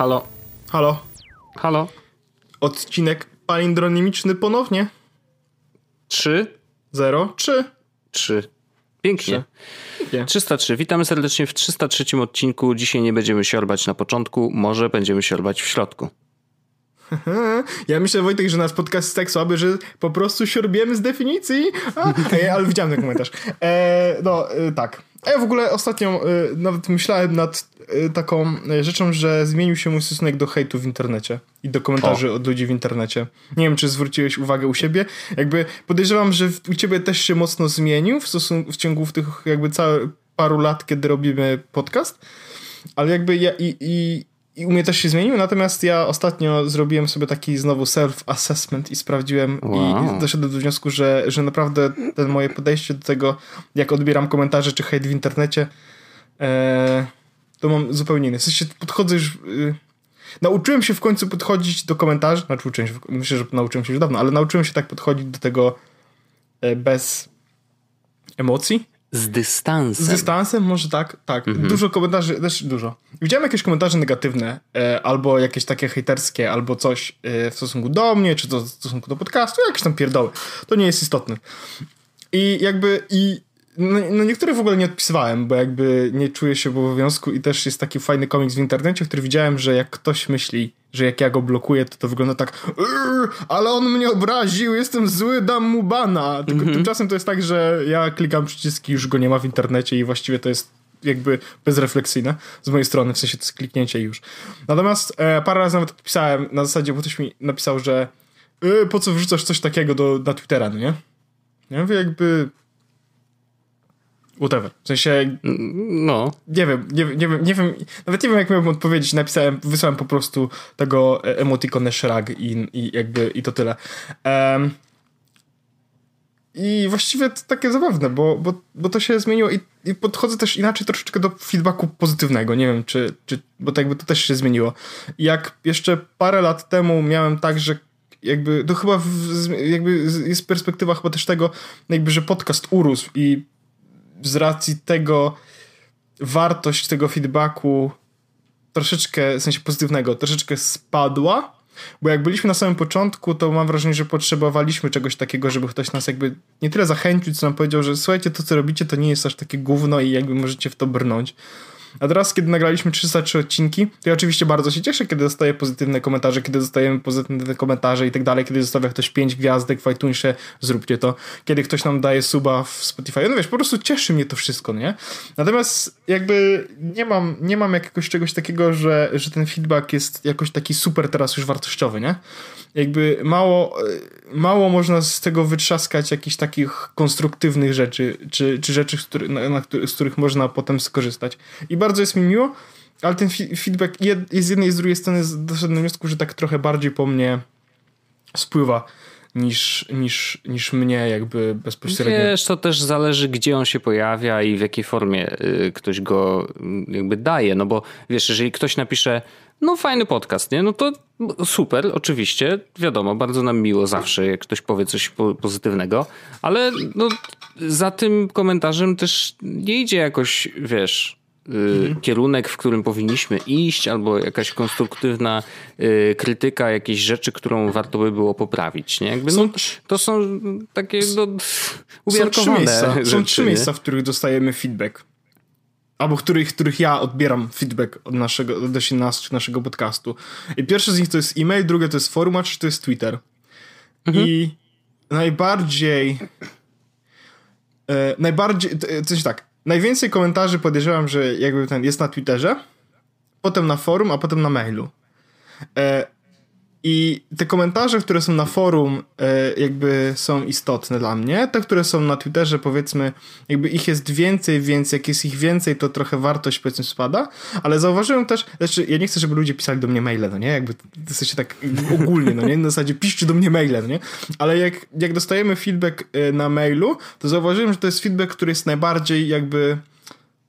Halo, Halo, halo. odcinek palindronimiczny ponownie. Trzy, Zero, trzy. trzy. Pięknie. Pięknie. 303. Witamy serdecznie w 303 odcinku. Dzisiaj nie będziemy siorbać na początku, może będziemy siorbać w środku. Ja myślę, Wojtek, że nasz podcast jest tak słaby, że po prostu siorbiemy z definicji. A, ej, ale widziałem ten komentarz. E, no, e, tak. A ja w ogóle ostatnio e, nawet myślałem nad e, taką e, rzeczą, że zmienił się mój stosunek do hejtu w internecie i do komentarzy od ludzi w internecie. Nie wiem, czy zwróciłeś uwagę u siebie. Jakby podejrzewam, że w- u ciebie też się mocno zmienił w, w ciągu tych jakby całe paru lat, kiedy robimy podcast. Ale jakby ja i, i, i u mnie też się zmienił, natomiast ja ostatnio zrobiłem sobie taki znowu self-assessment i sprawdziłem Wow. i doszedłem do wniosku, że, że naprawdę ten moje podejście do tego, jak odbieram komentarze czy hejt w internecie, e, to mam zupełnie inne. W sensie podchodzę już... Y, nauczyłem się w końcu podchodzić do komentarzy, znaczy uczyłem się, myślę, że nauczyłem się już dawno, ale nauczyłem się tak podchodzić do tego e, bez emocji. Z dystansem. Z dystansem, może tak, tak. Dużo komentarzy, też dużo. Widziałem jakieś komentarze negatywne, e, albo jakieś takie hejterskie, albo coś e, w stosunku do mnie, czy to w stosunku do podcastu, jakieś tam pierdoły. To nie jest istotne. I jakby, i no, no niektóre w ogóle nie odpisywałem, bo jakby nie czuję się w obowiązku i też jest taki fajny komiks w internecie, który widziałem, że jak ktoś myśli, że jak ja go blokuję, to to wygląda tak "Urr, ale on mnie obraził, jestem zły, dam mu bana. Tylko tymczasem to jest tak, że ja klikam przyciski, już go nie ma w internecie i właściwie to jest jakby bezrefleksyjne z mojej strony, w sensie to jest kliknięcie i już. Natomiast e, parę razy nawet odpisałem na zasadzie, bo ktoś mi napisał, że y, po co wrzucasz coś takiego do, na Twittera, no nie? Ja mówię jakby... Whatever. W sensie, No. nie wiem, nie, wiem- nie wiem, nie wiem, nawet nie wiem jak miałbym odpowiedzieć, napisałem, wysłałem po prostu tego e, emotikonę shrug i, i jakby, i to tyle. Em, I właściwie to takie zabawne, bo, bo, bo to się zmieniło i, i podchodzę też inaczej troszeczkę do feedbacku pozytywnego, nie wiem czy, czy bo to jakby to też się zmieniło. Jak jeszcze parę lat temu miałem tak, że jakby, to chyba w, jakby jest perspektywa chyba też tego, jakby, że podcast urósł i z racji tego wartość tego feedbacku troszeczkę, w sensie pozytywnego, troszeczkę spadła, bo jak byliśmy na samym początku, to mam wrażenie, że potrzebowaliśmy czegoś takiego, żeby ktoś nas jakby nie tyle zachęcił, co nam powiedział, że słuchajcie, to co robicie, to nie jest aż takie gówno i jakby możecie w to brnąć. A teraz, kiedy nagraliśmy 303 odcinki, to ja oczywiście bardzo się cieszę, kiedy dostaję pozytywne komentarze, kiedy dostajemy pozytywne komentarze i tak dalej, kiedy zostawia ktoś 5 gwiazdek w iTunesie, zróbcie to. Kiedy ktoś nam daje suba w Spotify. No wiesz, po prostu cieszy mnie to wszystko, nie? Natomiast jakby nie mam, nie mam jakiegoś czegoś takiego, że, że ten feedback jest jakoś taki super teraz już wartościowy, nie? Jakby mało, mało można z tego wytrzaskać jakichś takich konstruktywnych rzeczy, czy, czy rzeczy, z, który, na, na, z których można potem skorzystać. I bardzo jest mi miło, ale ten fi- feedback jed, z jednej i z drugiej strony doszedłem do wniosku, że tak trochę bardziej po mnie spływa niż, niż, niż mnie jakby bezpośrednio. Wiesz, to też zależy, gdzie on się pojawia i w jakiej formie y, ktoś go y, jakby daje. No bo wiesz, jeżeli ktoś napisze, no fajny podcast, nie? No to super, oczywiście, wiadomo, bardzo nam miło zawsze, jak ktoś powie coś po- pozytywnego, ale no, za tym komentarzem też nie idzie jakoś, wiesz, y, kierunek, w którym powinniśmy iść, albo jakaś konstruktywna y, krytyka jakiejś rzeczy, którą warto by było poprawić. Nie? Jakby, Są no, to są takie no, Są trzy, miejsca, rzeczy. są trzy nie? miejsca, w których dostajemy feedback. Albo których, których ja odbieram feedback od naszego, odnośnie nas czy naszego podcastu. I pierwsze z nich to jest e-mail, drugie to jest forum, a trzecie to jest Twitter. I najbardziej e, najbardziej, to coś tak, najwięcej komentarzy podejrzewam, że jakby ten jest na Twitterze, potem na forum, a potem na mailu. E, I te komentarze, które są na forum, e, jakby są istotne dla mnie. Te, które są na Twitterze, powiedzmy, jakby ich jest więcej, więc jak jest ich więcej, to trochę wartość powiedzmy spada. Ale zauważyłem też, znaczy ja nie chcę, żeby ludzie pisali do mnie maile, no nie? Jakby w sensie tak ogólnie, no nie? Na zasadzie piszcie do mnie maile, no nie? Ale jak, jak dostajemy feedback e, na mailu, to zauważyłem, że to jest feedback, który jest najbardziej jakby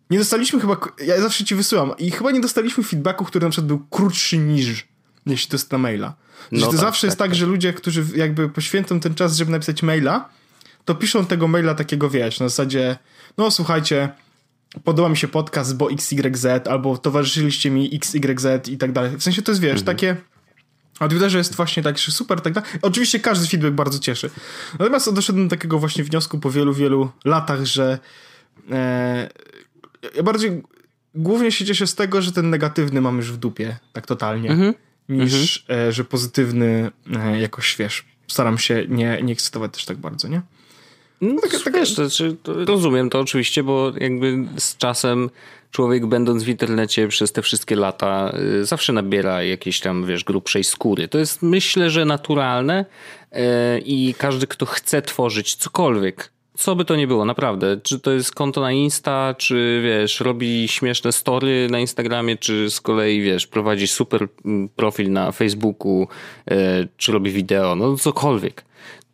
nie dostaliśmy chyba, ja zawsze ci wysyłam i chyba nie dostaliśmy feedbacku, który na przykład był krótszy niż jeśli to jest na maila. No to tak, zawsze tak, jest tak, tak, że ludzie, którzy jakby poświęcą ten czas, żeby napisać maila, to piszą tego maila takiego, wiesz, na zasadzie, no słuchajcie, podoba mi się podcast, bo XYZ, albo towarzyszyliście mi XYZ i tak dalej. W sensie to jest, wiesz, mhm. takie... A Twitterze jest właśnie tak, że super, tak dalej. Oczywiście każdy feedback bardzo cieszy. Natomiast doszedłem do takiego właśnie wniosku po wielu, wielu latach, że e, ja bardziej głównie się cieszę z tego, że ten negatywny mam już w dupie, tak totalnie. Mhm niż mhm. e, że pozytywny e, jakoś, wiesz, staram się nie, nie ekscytować też tak bardzo, nie? No. Wiesz, to, to, rozumiem to oczywiście, bo jakby z czasem człowiek będąc w internecie przez te wszystkie lata y, zawsze nabiera jakiejś tam, wiesz, grubszej skóry. To jest myślę, że naturalne y, i każdy, kto chce tworzyć cokolwiek, co by to nie było, naprawdę. Czy to jest konto na Insta, czy wiesz, robi śmieszne story na Instagramie, czy z kolei wiesz, prowadzi super mm, profil na Facebooku, e, czy robi wideo, no cokolwiek.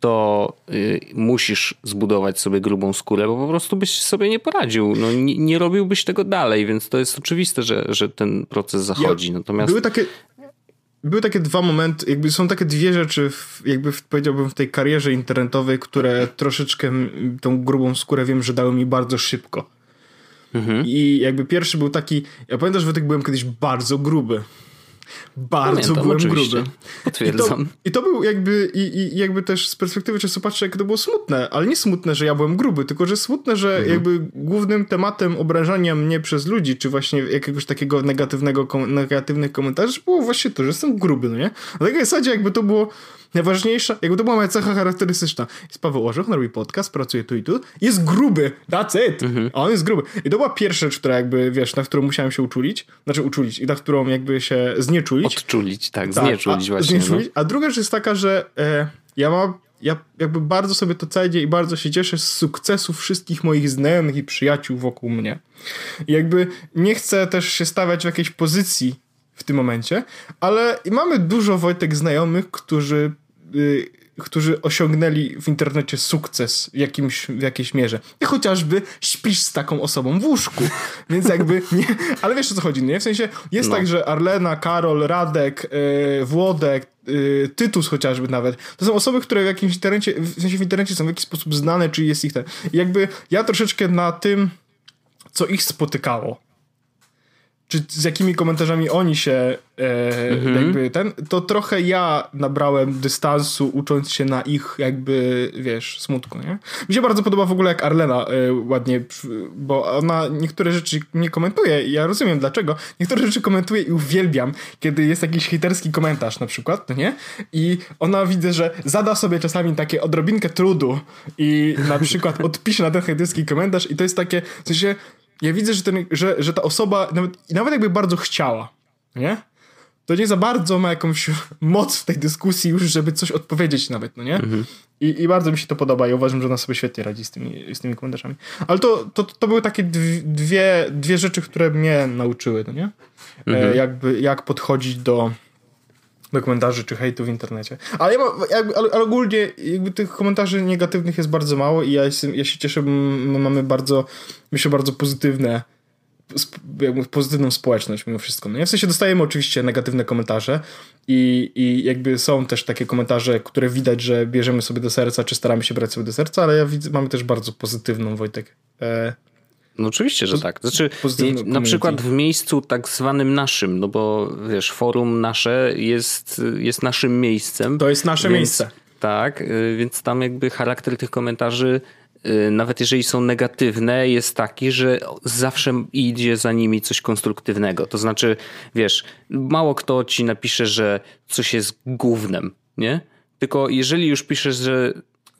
To y, musisz zbudować sobie grubą skórę, bo po prostu byś sobie nie poradził. No, nie, nie robiłbyś tego dalej, więc to jest oczywiste, że, że ten proces zachodzi. Natomiast były takie, były takie dwa momenty, jakby są takie dwie rzeczy, w, jakby w, powiedziałbym w tej karierze internetowej, które troszeczkę tą grubą skórę wiem, że dały mi bardzo szybko. Mhm. I jakby pierwszy był taki, ja pamiętam, że Wojtek byłem kiedyś bardzo gruby. Bardzo Pamiętam, byłem oczywiście. gruby. Potwierdzam. I to, I to, był jakby, i, i jakby też z perspektywy czasu patrzę, jak to było smutne, ale nie smutne, że ja byłem gruby, tylko że smutne, że mhm. jakby głównym tematem obrażania mnie przez ludzi, czy właśnie jakiegoś takiego negatywnego, negatywnych komentarzy było właśnie to, że jestem gruby, no nie? Na takiej zasadzie jakby to było Najważniejsza, jakby to była moja cecha charakterystyczna. Jest Paweł Orzech, robi podcast, pracuje tu i tu. Jest gruby, that's it. Mhm. A on jest gruby. I to była pierwsza rzecz, która jakby, wiesz, na którą musiałem się uczulić. Znaczy uczulić i na którą jakby się znieczulić. Odczulić, tak, tak znieczulić a, właśnie. Znieczulić. No. A druga rzecz jest taka, że e, ja mam ja jakby bardzo sobie to cenię i bardzo się cieszę z sukcesów wszystkich moich znajomych i przyjaciół wokół mnie. I jakby nie chcę też się stawiać w jakiejś pozycji w tym momencie, ale mamy dużo Wojtek znajomych, którzy, yy, którzy osiągnęli w internecie sukces w, jakimś, w jakiejś mierze. I chociażby śpisz z taką osobą w łóżku. Więc jakby nie, ale wiesz o co chodzi, nie? W sensie jest no. tak, że Arlena, Karol, Radek, yy, Włodek, yy, Tytus chociażby nawet, to są osoby, które w jakimś internecie, w sensie w internecie są w jakiś sposób znane, czy jest ich ten. I jakby ja troszeczkę na tym, co ich spotykało, czy z jakimi komentarzami oni się e, mhm. jakby ten, to trochę ja nabrałem dystansu ucząc się na ich jakby, wiesz, smutku, nie? Mi się bardzo podoba w ogóle jak Arlena e, ładnie, bo ona niektóre rzeczy nie komentuje i ja rozumiem dlaczego. Niektóre rzeczy komentuje i uwielbiam, kiedy jest jakiś hejterski komentarz na przykład, no nie? I ona widzę, że zada sobie czasami takie odrobinkę trudu i na przykład odpisze na ten hejterski komentarz i to jest takie, w sensie ja widzę, że, ten, że, że ta osoba, nawet, nawet jakby bardzo chciała, nie? To nie za bardzo ma jakąś moc w tej dyskusji już, żeby coś odpowiedzieć nawet, no nie? Mhm. I, I bardzo mi się to podoba i uważam, że ona sobie świetnie radzi z tymi, z tymi komentarzami. Ale to, to, to były takie dwie, dwie rzeczy, które mnie nauczyły, no nie? E, mhm. E, jakby, jak podchodzić do do komentarzy czy hejtu w internecie. Ale, ja jakby, ale, ale, ogólnie jakby tych komentarzy negatywnych jest bardzo mało i ja, jestem, ja się cieszę, bo mamy bardzo, myślę, bardzo pozytywne jakby pozytywną społeczność mimo wszystko. No, w sensie dostajemy oczywiście negatywne komentarze i, i jakby są też takie komentarze, które widać, że bierzemy sobie do serca, czy staramy się brać sobie do serca, ale ja widzę, mamy też bardzo pozytywną, Wojtek, e, no oczywiście, że tak. Znaczy, na przykład w miejscu tak zwanym naszym, no bo wiesz, forum nasze jest, jest naszym miejscem. To jest nasze więc, miejsce. Tak, y, więc tam jakby charakter tych komentarzy, y, nawet jeżeli są negatywne, jest taki, że zawsze idzie za nimi coś konstruktywnego. To znaczy, wiesz, mało kto ci napisze, że coś jest głównym, nie? Tylko jeżeli już piszesz, że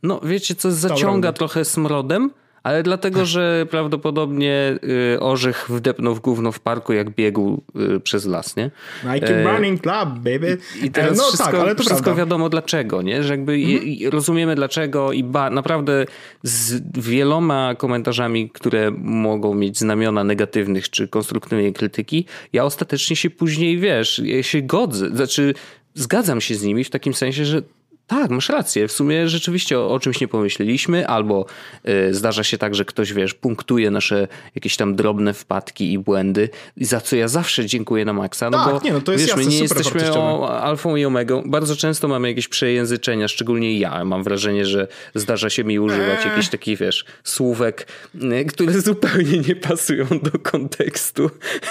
no wiecie co, zaciąga trochę smrodem, ale dlatego, że prawdopodobnie y, Orzech wdepnął w gówno w parku, jak biegł y, przez las, nie? Nike e, Running Club, baby. I teraz no, wszystko, tak, ale to wszystko wiadomo dlaczego, nie? Że jakby mhm. rozumiemy dlaczego i ba, naprawdę z wieloma komentarzami, które mogą mieć znamiona negatywnych czy konstruktywnej krytyki, ja ostatecznie się później, wiesz, się godzę, znaczy zgadzam się z nimi w takim sensie, że tak, masz rację. W sumie rzeczywiście o, o czymś nie pomyśleliśmy, albo y, zdarza się tak, że ktoś, wiesz, punktuje nasze jakieś tam drobne wpadki i błędy, za co ja zawsze dziękuję na maksa. No tak, bo, nie, no to jest wiesz, jasne, my nie jesteśmy o alfą i omegą. Bardzo często mamy jakieś przejęzyczenia, szczególnie ja. Mam wrażenie, że zdarza się mi używać eee. jakichś takich, wiesz, słówek, y, które zupełnie nie pasują do kontekstu.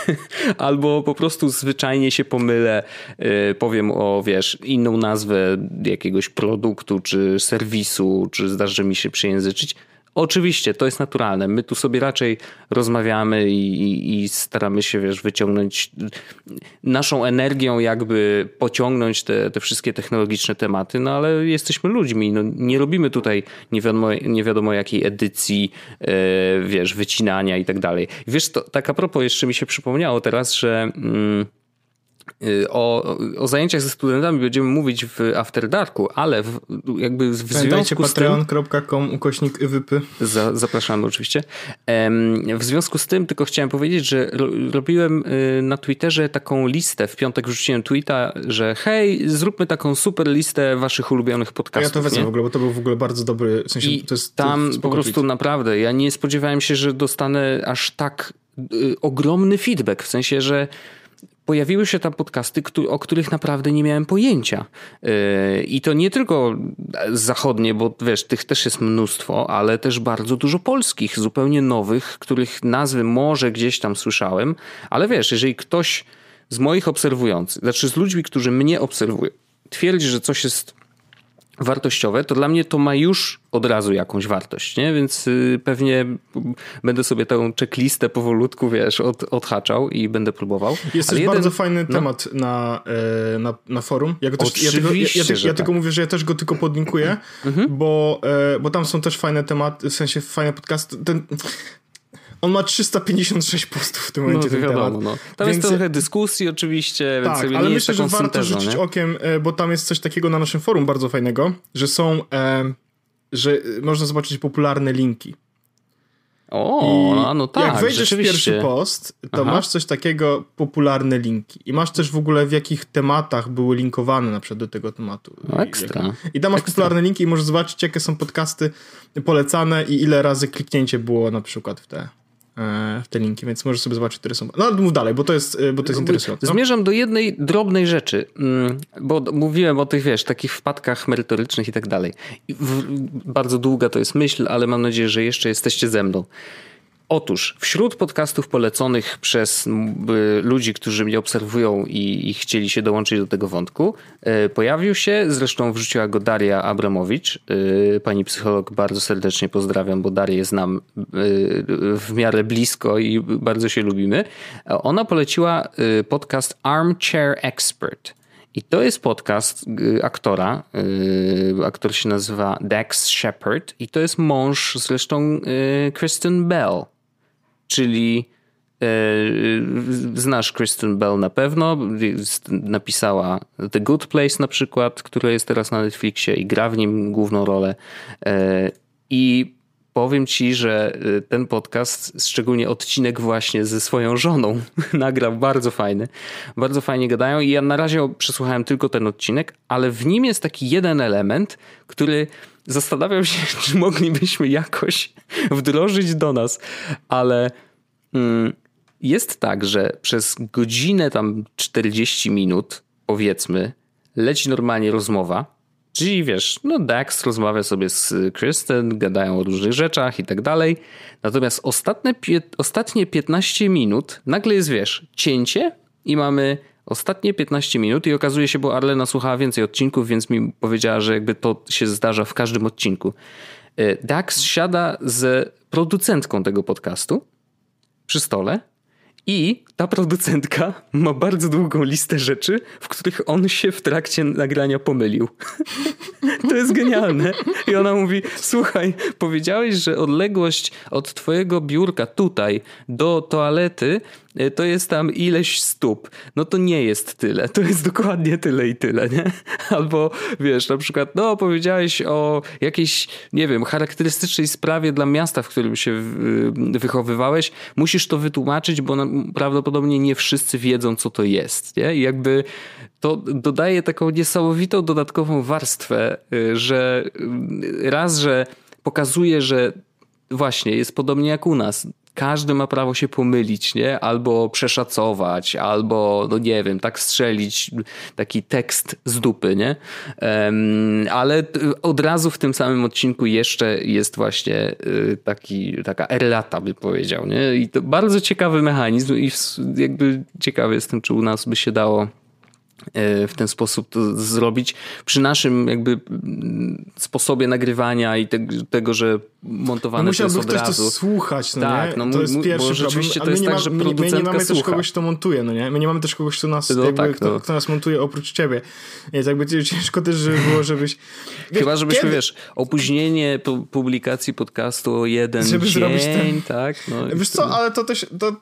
albo po prostu zwyczajnie się pomylę, y, powiem o, wiesz, inną nazwę jakiegoś jakiegoś produktu, czy serwisu, czy zdarzy mi się przejęzyczyć. Oczywiście, to jest naturalne. My tu sobie raczej rozmawiamy i, i, i, staramy się, wiesz, wyciągnąć naszą energią, jakby pociągnąć te, te wszystkie technologiczne tematy, no ale jesteśmy ludźmi. No, nie robimy tutaj nie wiadomo, nie wiadomo jakiej edycji, yy, wiesz, wycinania i tak dalej. Wiesz, to, tak a propos, jeszcze mi się przypomniało teraz, że. Yy, o, o zajęciach ze studentami będziemy mówić w After Darku, ale w, jakby w związku z tym... patreon.com ukośnik YWP. Za, zapraszamy oczywiście. W związku z tym tylko chciałem powiedzieć, że robiłem y, na Twitterze taką listę, w piątek wrzuciłem tweeta, że hej, zróbmy taką super listę waszych ulubionych podcastów. Ja to wezmę w ogóle, bo to był w ogóle bardzo dobry, w sensie I to jest tam po prostu tweet. naprawdę, ja nie spodziewałem się, że dostanę aż tak y, ogromny feedback, w sensie, że pojawiły się tam podcasty, o których naprawdę nie miałem pojęcia. Yy, I to nie tylko zachodnie, bo wiesz, tych też jest mnóstwo, ale też bardzo dużo polskich, zupełnie nowych, których nazwy może gdzieś tam słyszałem, ale wiesz, jeżeli ktoś z moich obserwujących, znaczy z ludźmi, którzy mnie obserwują, twierdzi, że coś jest wartościowe, to dla mnie to ma już od razu jakąś wartość, nie? Więc y, pewnie będę sobie tę checklistę powolutku, wiesz, od, odhaczał i będę próbował. Jest też jeden... bardzo fajny no. temat na, e, na, na forum. Ja, też, ja, tylko, ja, ja, ja tylko mówię, że ja też go tylko podlinkuję, mhm. bo, e, bo tam są też fajne tematy, w sensie fajne podcasty. Ten, on ma 356 postów w tym momencie. No, ten wiadomo, temat. No. Tam więc... jest trochę dyskusji oczywiście, tak, więc ale myślę, że warto rzucić nie? okiem, e, bo tam jest coś takiego na naszym forum bardzo fajnego, że są, e, że można zobaczyć popularne linki. O, no tak. Jak wejdziesz w pierwszy post, to Aha. masz coś takiego, popularne linki. I masz też w ogóle w jakich tematach były linkowane na przykład do tego tematu. No ekstra. I tam masz ekstra. popularne linki i możesz zobaczyć, jakie są podcasty polecane i ile razy kliknięcie było na przykład w te w te linki, więc możesz sobie zobaczyć, które są. No ale mów dalej, bo to jest, e, bo to jest interesujące. Zmierzam do jednej drobnej rzeczy, mm, bo mówiłem o tych, wiesz, takich wpadkach merytorycznych i tak dalej. Bardzo długa to jest myśl, ale mam nadzieję, że jeszcze jesteście ze mną. Otóż wśród podcastów poleconych przez ludzi, którzy mnie obserwują i, i, chcieli się dołączyć do tego wątku, e, pojawił się, zresztą wrzuciła go Daria Abramowicz. E, pani psycholog bardzo serdecznie pozdrawiam, bo Darię znam e, w miarę blisko i bardzo się lubimy. Ona poleciła podcast Armchair Expert. I to jest podcast aktora. Aktor się nazywa Dax Shepard i to jest mąż zresztą Kristen Bell czyli e, znasz Kristen Bell na pewno, napisała The Good Place na przykład, które jest teraz na Netflixie i gra w nim główną rolę. E, I powiem ci, że e, ten podcast, szczególnie odcinek właśnie ze swoją żoną, nagrał bardzo fajny. Bardzo fajnie gadają i ja na razie przesłuchałem tylko ten odcinek, ale w nim jest taki jeden element, który zastanawiam się, czy moglibyśmy jakoś wdrożyć do nas, ale mm, jest tak, że przez godzinę tam 40 minut, powiedzmy, leci normalnie rozmowa. Czyli wiesz, no Dax rozmawia sobie z Kristen, gadają o różnych rzeczach i tak dalej. Natomiast ostatnie, ostatnie 15 minut nagle jest, wiesz, cięcie i mamy ostatnie 15 minut i okazuje się, bo Arlena słuchała więcej odcinków, więc mi powiedziała, że jakby to się zdarza w każdym odcinku. E, Dax siada z producentką tego podcastu przy stole I ta producentka ma bardzo długą listę rzeczy, w których on się w trakcie nagrania pomylił. to jest genialne. I ona mówi: Słuchaj, powiedziałeś, że odległość od twojego biurka tutaj do toalety to jest tam ileś stóp. No to nie jest tyle. To jest dokładnie tyle i tyle, nie? Albo wiesz, na przykład, no powiedziałeś o jakiejś, nie wiem, charakterystycznej sprawie dla miasta, w którym się wychowywałeś. Musisz to wytłumaczyć, bo prawdopodobnie nie wszyscy wiedzą, co to jest, nie? I jakby to dodaje taką niesamowitą dodatkową warstwę, y, że y, raz, że pokazuje, że właśnie jest podobnie jak u nas każdy ma prawo się pomylić, nie? Albo przeszacować, albo, no nie wiem, tak strzelić taki tekst z dupy, nie? Ale od razu w tym samym odcinku jeszcze jest właśnie y, taki, taka erlata, by powiedział, nie? I to bardzo ciekawy mechanizm i jakby ciekawy jestem, czy u nas by się dało w ten sposób to zrobić przy naszym jakby sposobie nagrywania i te, tego, że montowane no to jest od ktoś razu. to słuchać, no tak, nie? No, to jest pierwszy bo rzeczywiście problem. to jest tak, że my, my nie mamy słucha. też kogoś, kto montuje, no nie? My nie mamy też kogoś, kto nas, no, jakby, tak, kto, no. kto, nas montuje oprócz ciebie. Więc jakby ciężko też, żeby było, żebyś... Wiesz, Chyba, żebyśmy, kiedy? wiesz, opóźnienie publikacji podcastu o jeden żeby dzień, zrobić ten... tak? No wiesz co, ale to też... To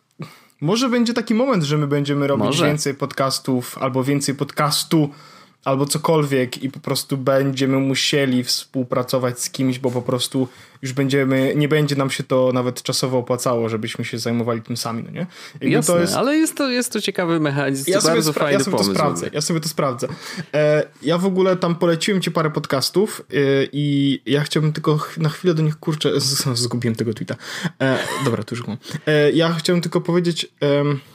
może będzie taki moment, że my będziemy robić Może. więcej podcastów albo więcej podcastu albo cokolwiek i po prostu będziemy musieli współpracować z kimś, bo po prostu już będziemy, nie będzie nam się to nawet czasowo opłacało, żebyśmy się zajmowali tym sami, no nie? Jakby Jasne, to jest... ale jest to, jest to ciekawy mechanizm, ja bardzo fajny ja sobie pomysł. To sprawdzę, ja sobie to sprawdzę. E, ja w ogóle tam poleciłem ci parę podcastów e, i ja chciałbym tylko na chwilę do nich, kurczę, z, zgubiłem tego tweeta. E, dobra, tu już mam. E, ja chciałem tylko powiedzieć... Tak,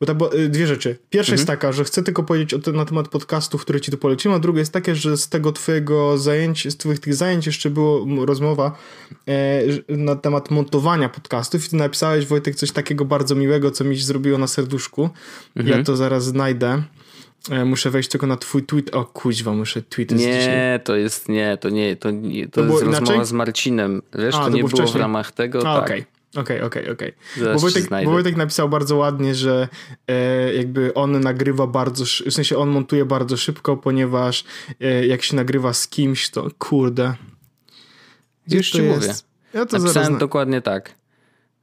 bo, y, dwie rzeczy. Pierwsza mhm. jest taka, że chcę tylko powiedzieć te, na temat podcastów, które ci tu poleciłem, a druga jest takie, że z tego twojego zajęć, z twoich tych zajęć jeszcze było rozmowa e, na temat montowania podcastów i ty napisałeś, Wojtek, coś takiego bardzo miłego, co mi zrobiło na serduszku. Mhm. Ja to zaraz znajdę. E, muszę wejść tylko na twój tweet. O kuźwa, muszę tweet Nie, to jest nie, to nie, to, nie, to, to jest rozmowa z Marcinem. Wiesz, a, nie było, było w ramach tego. A, tak. Okay. Okej, okej, okej. Bo Wojtek, napisał bardzo ładnie, że e, jakby on nagrywa bardzo, w sensie on montuje bardzo szybko, ponieważ e, jak się nagrywa z kimś, to kurde. Już ci jest? mówię. Ja to Napisałem dokładnie tak.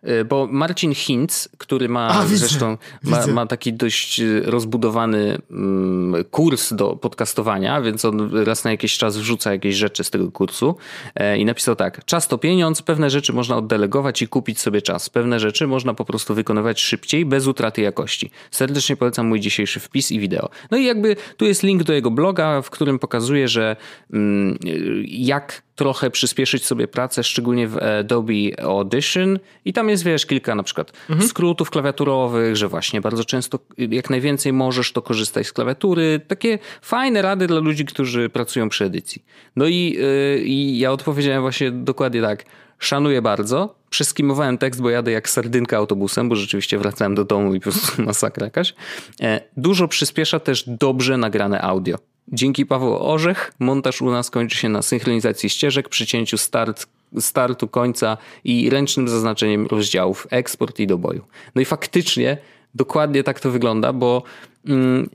Y, bo Marcin Hinz, który ma A, zresztą ma, ma, taki dość y, rozbudowany um, kurs do podcastowania, więc on raz na jakiś czas wrzuca jakieś rzeczy z tego kursu e, i napisał tak: Czas to pieniądz, pewne rzeczy można oddelegować i kupić sobie czas. Pewne rzeczy można po prostu wykonywać szybciej, bez utraty jakości. Serdecznie polecam mój dzisiejszy wpis i wideo. No i jakby tu jest link do jego bloga, w którym pokazuje, że um, jak trochę przyspieszyć sobie pracę, szczególnie w Adobe Audition i tam jest, wiesz, kilka na przykład mhm. skrótów klawiaturowych, że właśnie bardzo często jak najwięcej możesz, to korzystaj z klawiatury. Takie fajne rady dla ludzi, którzy pracują przy edycji. No i, yy, i ja odpowiedziałem właśnie dokładnie tak. Szanuję bardzo. Przeskimowałem tekst, bo jadę jak sardynka autobusem, bo rzeczywiście wracałem do domu i po prostu masakra jakaś. E, dużo przyspiesza też dobrze nagrane audio. Dzięki Paweł Orzech montaż u nas kończy się na synchronizacji ścieżek, przycięciu start, startu, końca i ręcznym zaznaczeniem rozdziałów eksport i do boju. No i faktycznie dokładnie tak to wygląda, bo mm,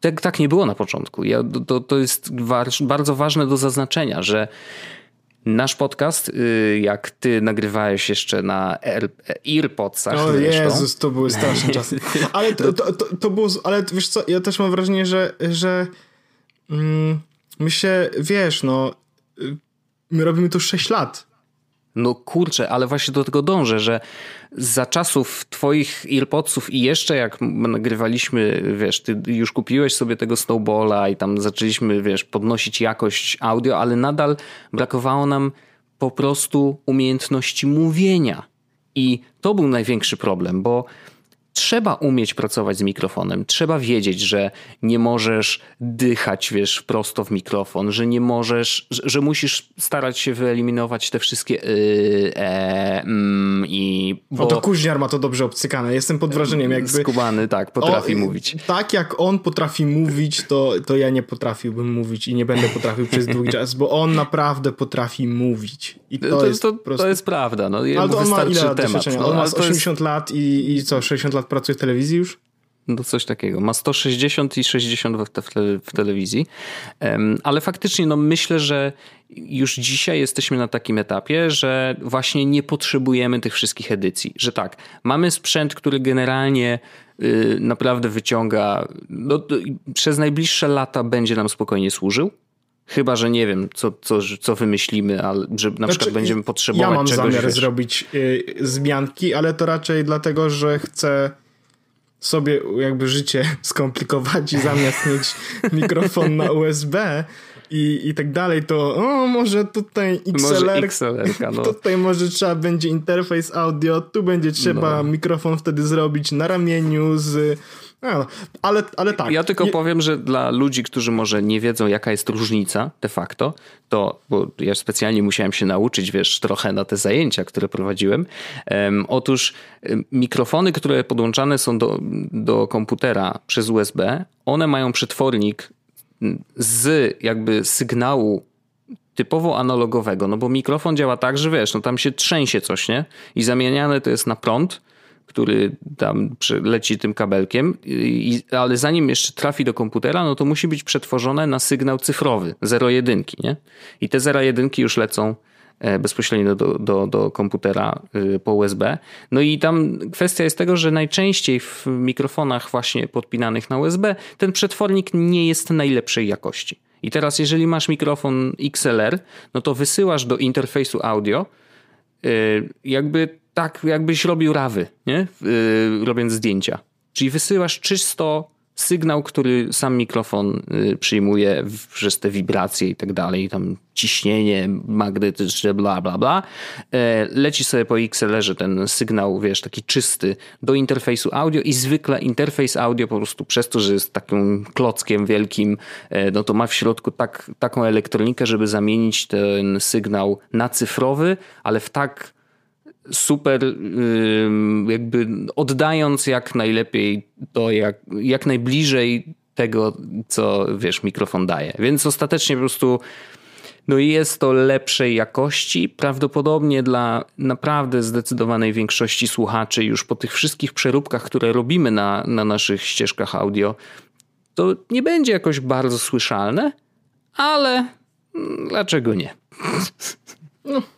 tak, tak nie było na początku. Ja, to, to jest bardzo ważne do zaznaczenia, że Nasz podcast, y, jak ty nagrywałeś jeszcze na Earpodsach. O zresztą. Jezus, to były straszne czasy. Ale to, to, to, to było, ale wiesz co, ja też mam wrażenie, że, że mm, my się, wiesz, no, y, my robimy to 6 lat. No kurczę, ale właśnie do tego dążę, że za czasów twoich earpodsów i jeszcze jak nagrywaliśmy, wiesz, ty już kupiłeś sobie tego snowballa i tam zaczęliśmy, wiesz, podnosić jakość audio, ale nadal brakowało nam po prostu umiejętności mówienia. I to był największy problem, bo trzeba umieć pracować z mikrofonem. Trzeba wiedzieć, że nie możesz dychać, wiesz, prosto w mikrofon, że nie możesz, że, że musisz starać się wyeliminować te wszystkie yy, e, mm, i... Bo... O to Kuźniar ma to dobrze obcykane. Jestem pod wrażeniem jakby... Skubany, tak, potrafi o, mówić. Tak jak on potrafi mówić, to, to ja nie potrafiłbym mówić i nie będę potrafił przez długi czas, bo on naprawdę potrafi mówić. I to, to jest to, prostu... to jest prawda. No, ale on ma ile lat temat. No, on ma 80 jest... lat i, i co, 60 lat pracuje w telewizji już? No coś takiego. Ma 160 i 60 w, te, w telewizji. Ale faktycznie no myślę, że już dzisiaj jesteśmy na takim etapie, że właśnie nie potrzebujemy tych wszystkich edycji. Że tak, mamy sprzęt, który generalnie y, naprawdę wyciąga, no, przez najbliższe lata będzie nam spokojnie służył. Chyba, że nie wiem, co, co, co wymyślimy, ale że na znaczy, przykład będziemy potrzebować Ja mam czegoś, zamiar wiesz. zrobić y, zmianki, ale to raczej dlatego, że chcę sobie jakby życie skomplikować i zamiast mieć mikrofon na USB i, i tak dalej, to o, może tutaj XLR, może XLR no. tutaj może trzeba będzie interfejs audio, tu będzie trzeba no. mikrofon wtedy zrobić na ramieniu z ale, ale tak. Ja tylko powiem, że dla ludzi, którzy może nie wiedzą, jaka jest różnica de facto, to, bo ja specjalnie musiałem się nauczyć, wiesz, trochę na te zajęcia, które prowadziłem. Um, otóż mikrofony, które podłączane są do, do komputera przez USB, one mają przetwornik z jakby sygnału typowo analogowego, no bo mikrofon działa tak, że wiesz, no tam się trzęsie coś, nie? I zamieniane to jest na prąd, który tam leci tym kabelkiem, i, ale zanim jeszcze trafi do komputera, no to musi być przetworzone na sygnał cyfrowy, 0,1, nie? I te 0,1 już lecą e, bezpośrednio do, do, do komputera y, po USB. No i tam kwestia jest tego, że najczęściej w mikrofonach właśnie podpinanych na USB ten przetwornik nie jest najlepszej jakości. I teraz jeżeli masz mikrofon XLR, no to wysyłasz do interfejsu audio y, jakby tak jakbyś robił rawy, nie? Yy, robiąc zdjęcia. Czyli wysyłasz czysto sygnał, który sam mikrofon yy, przyjmuje przez te wibracje i tak dalej, tam ciśnienie magnetyczne, bla, bla, bla. Yy, leci sobie po XLR-ze ten sygnał, wiesz, taki czysty do interfejsu audio i zwykle interfejs audio po prostu przez to, że jest takim klockiem wielkim, yy, no to ma w środku tak, taką elektronikę, żeby zamienić ten sygnał na cyfrowy, ale w tak super jakby oddając jak najlepiej to, jak, jak najbliżej tego, co wiesz, mikrofon daje. Więc ostatecznie po prostu no jest to lepszej jakości, prawdopodobnie dla naprawdę zdecydowanej większości słuchaczy już po tych wszystkich przeróbkach, które robimy na, na naszych ścieżkach audio, to nie będzie jakoś bardzo słyszalne, ale dlaczego nie? No.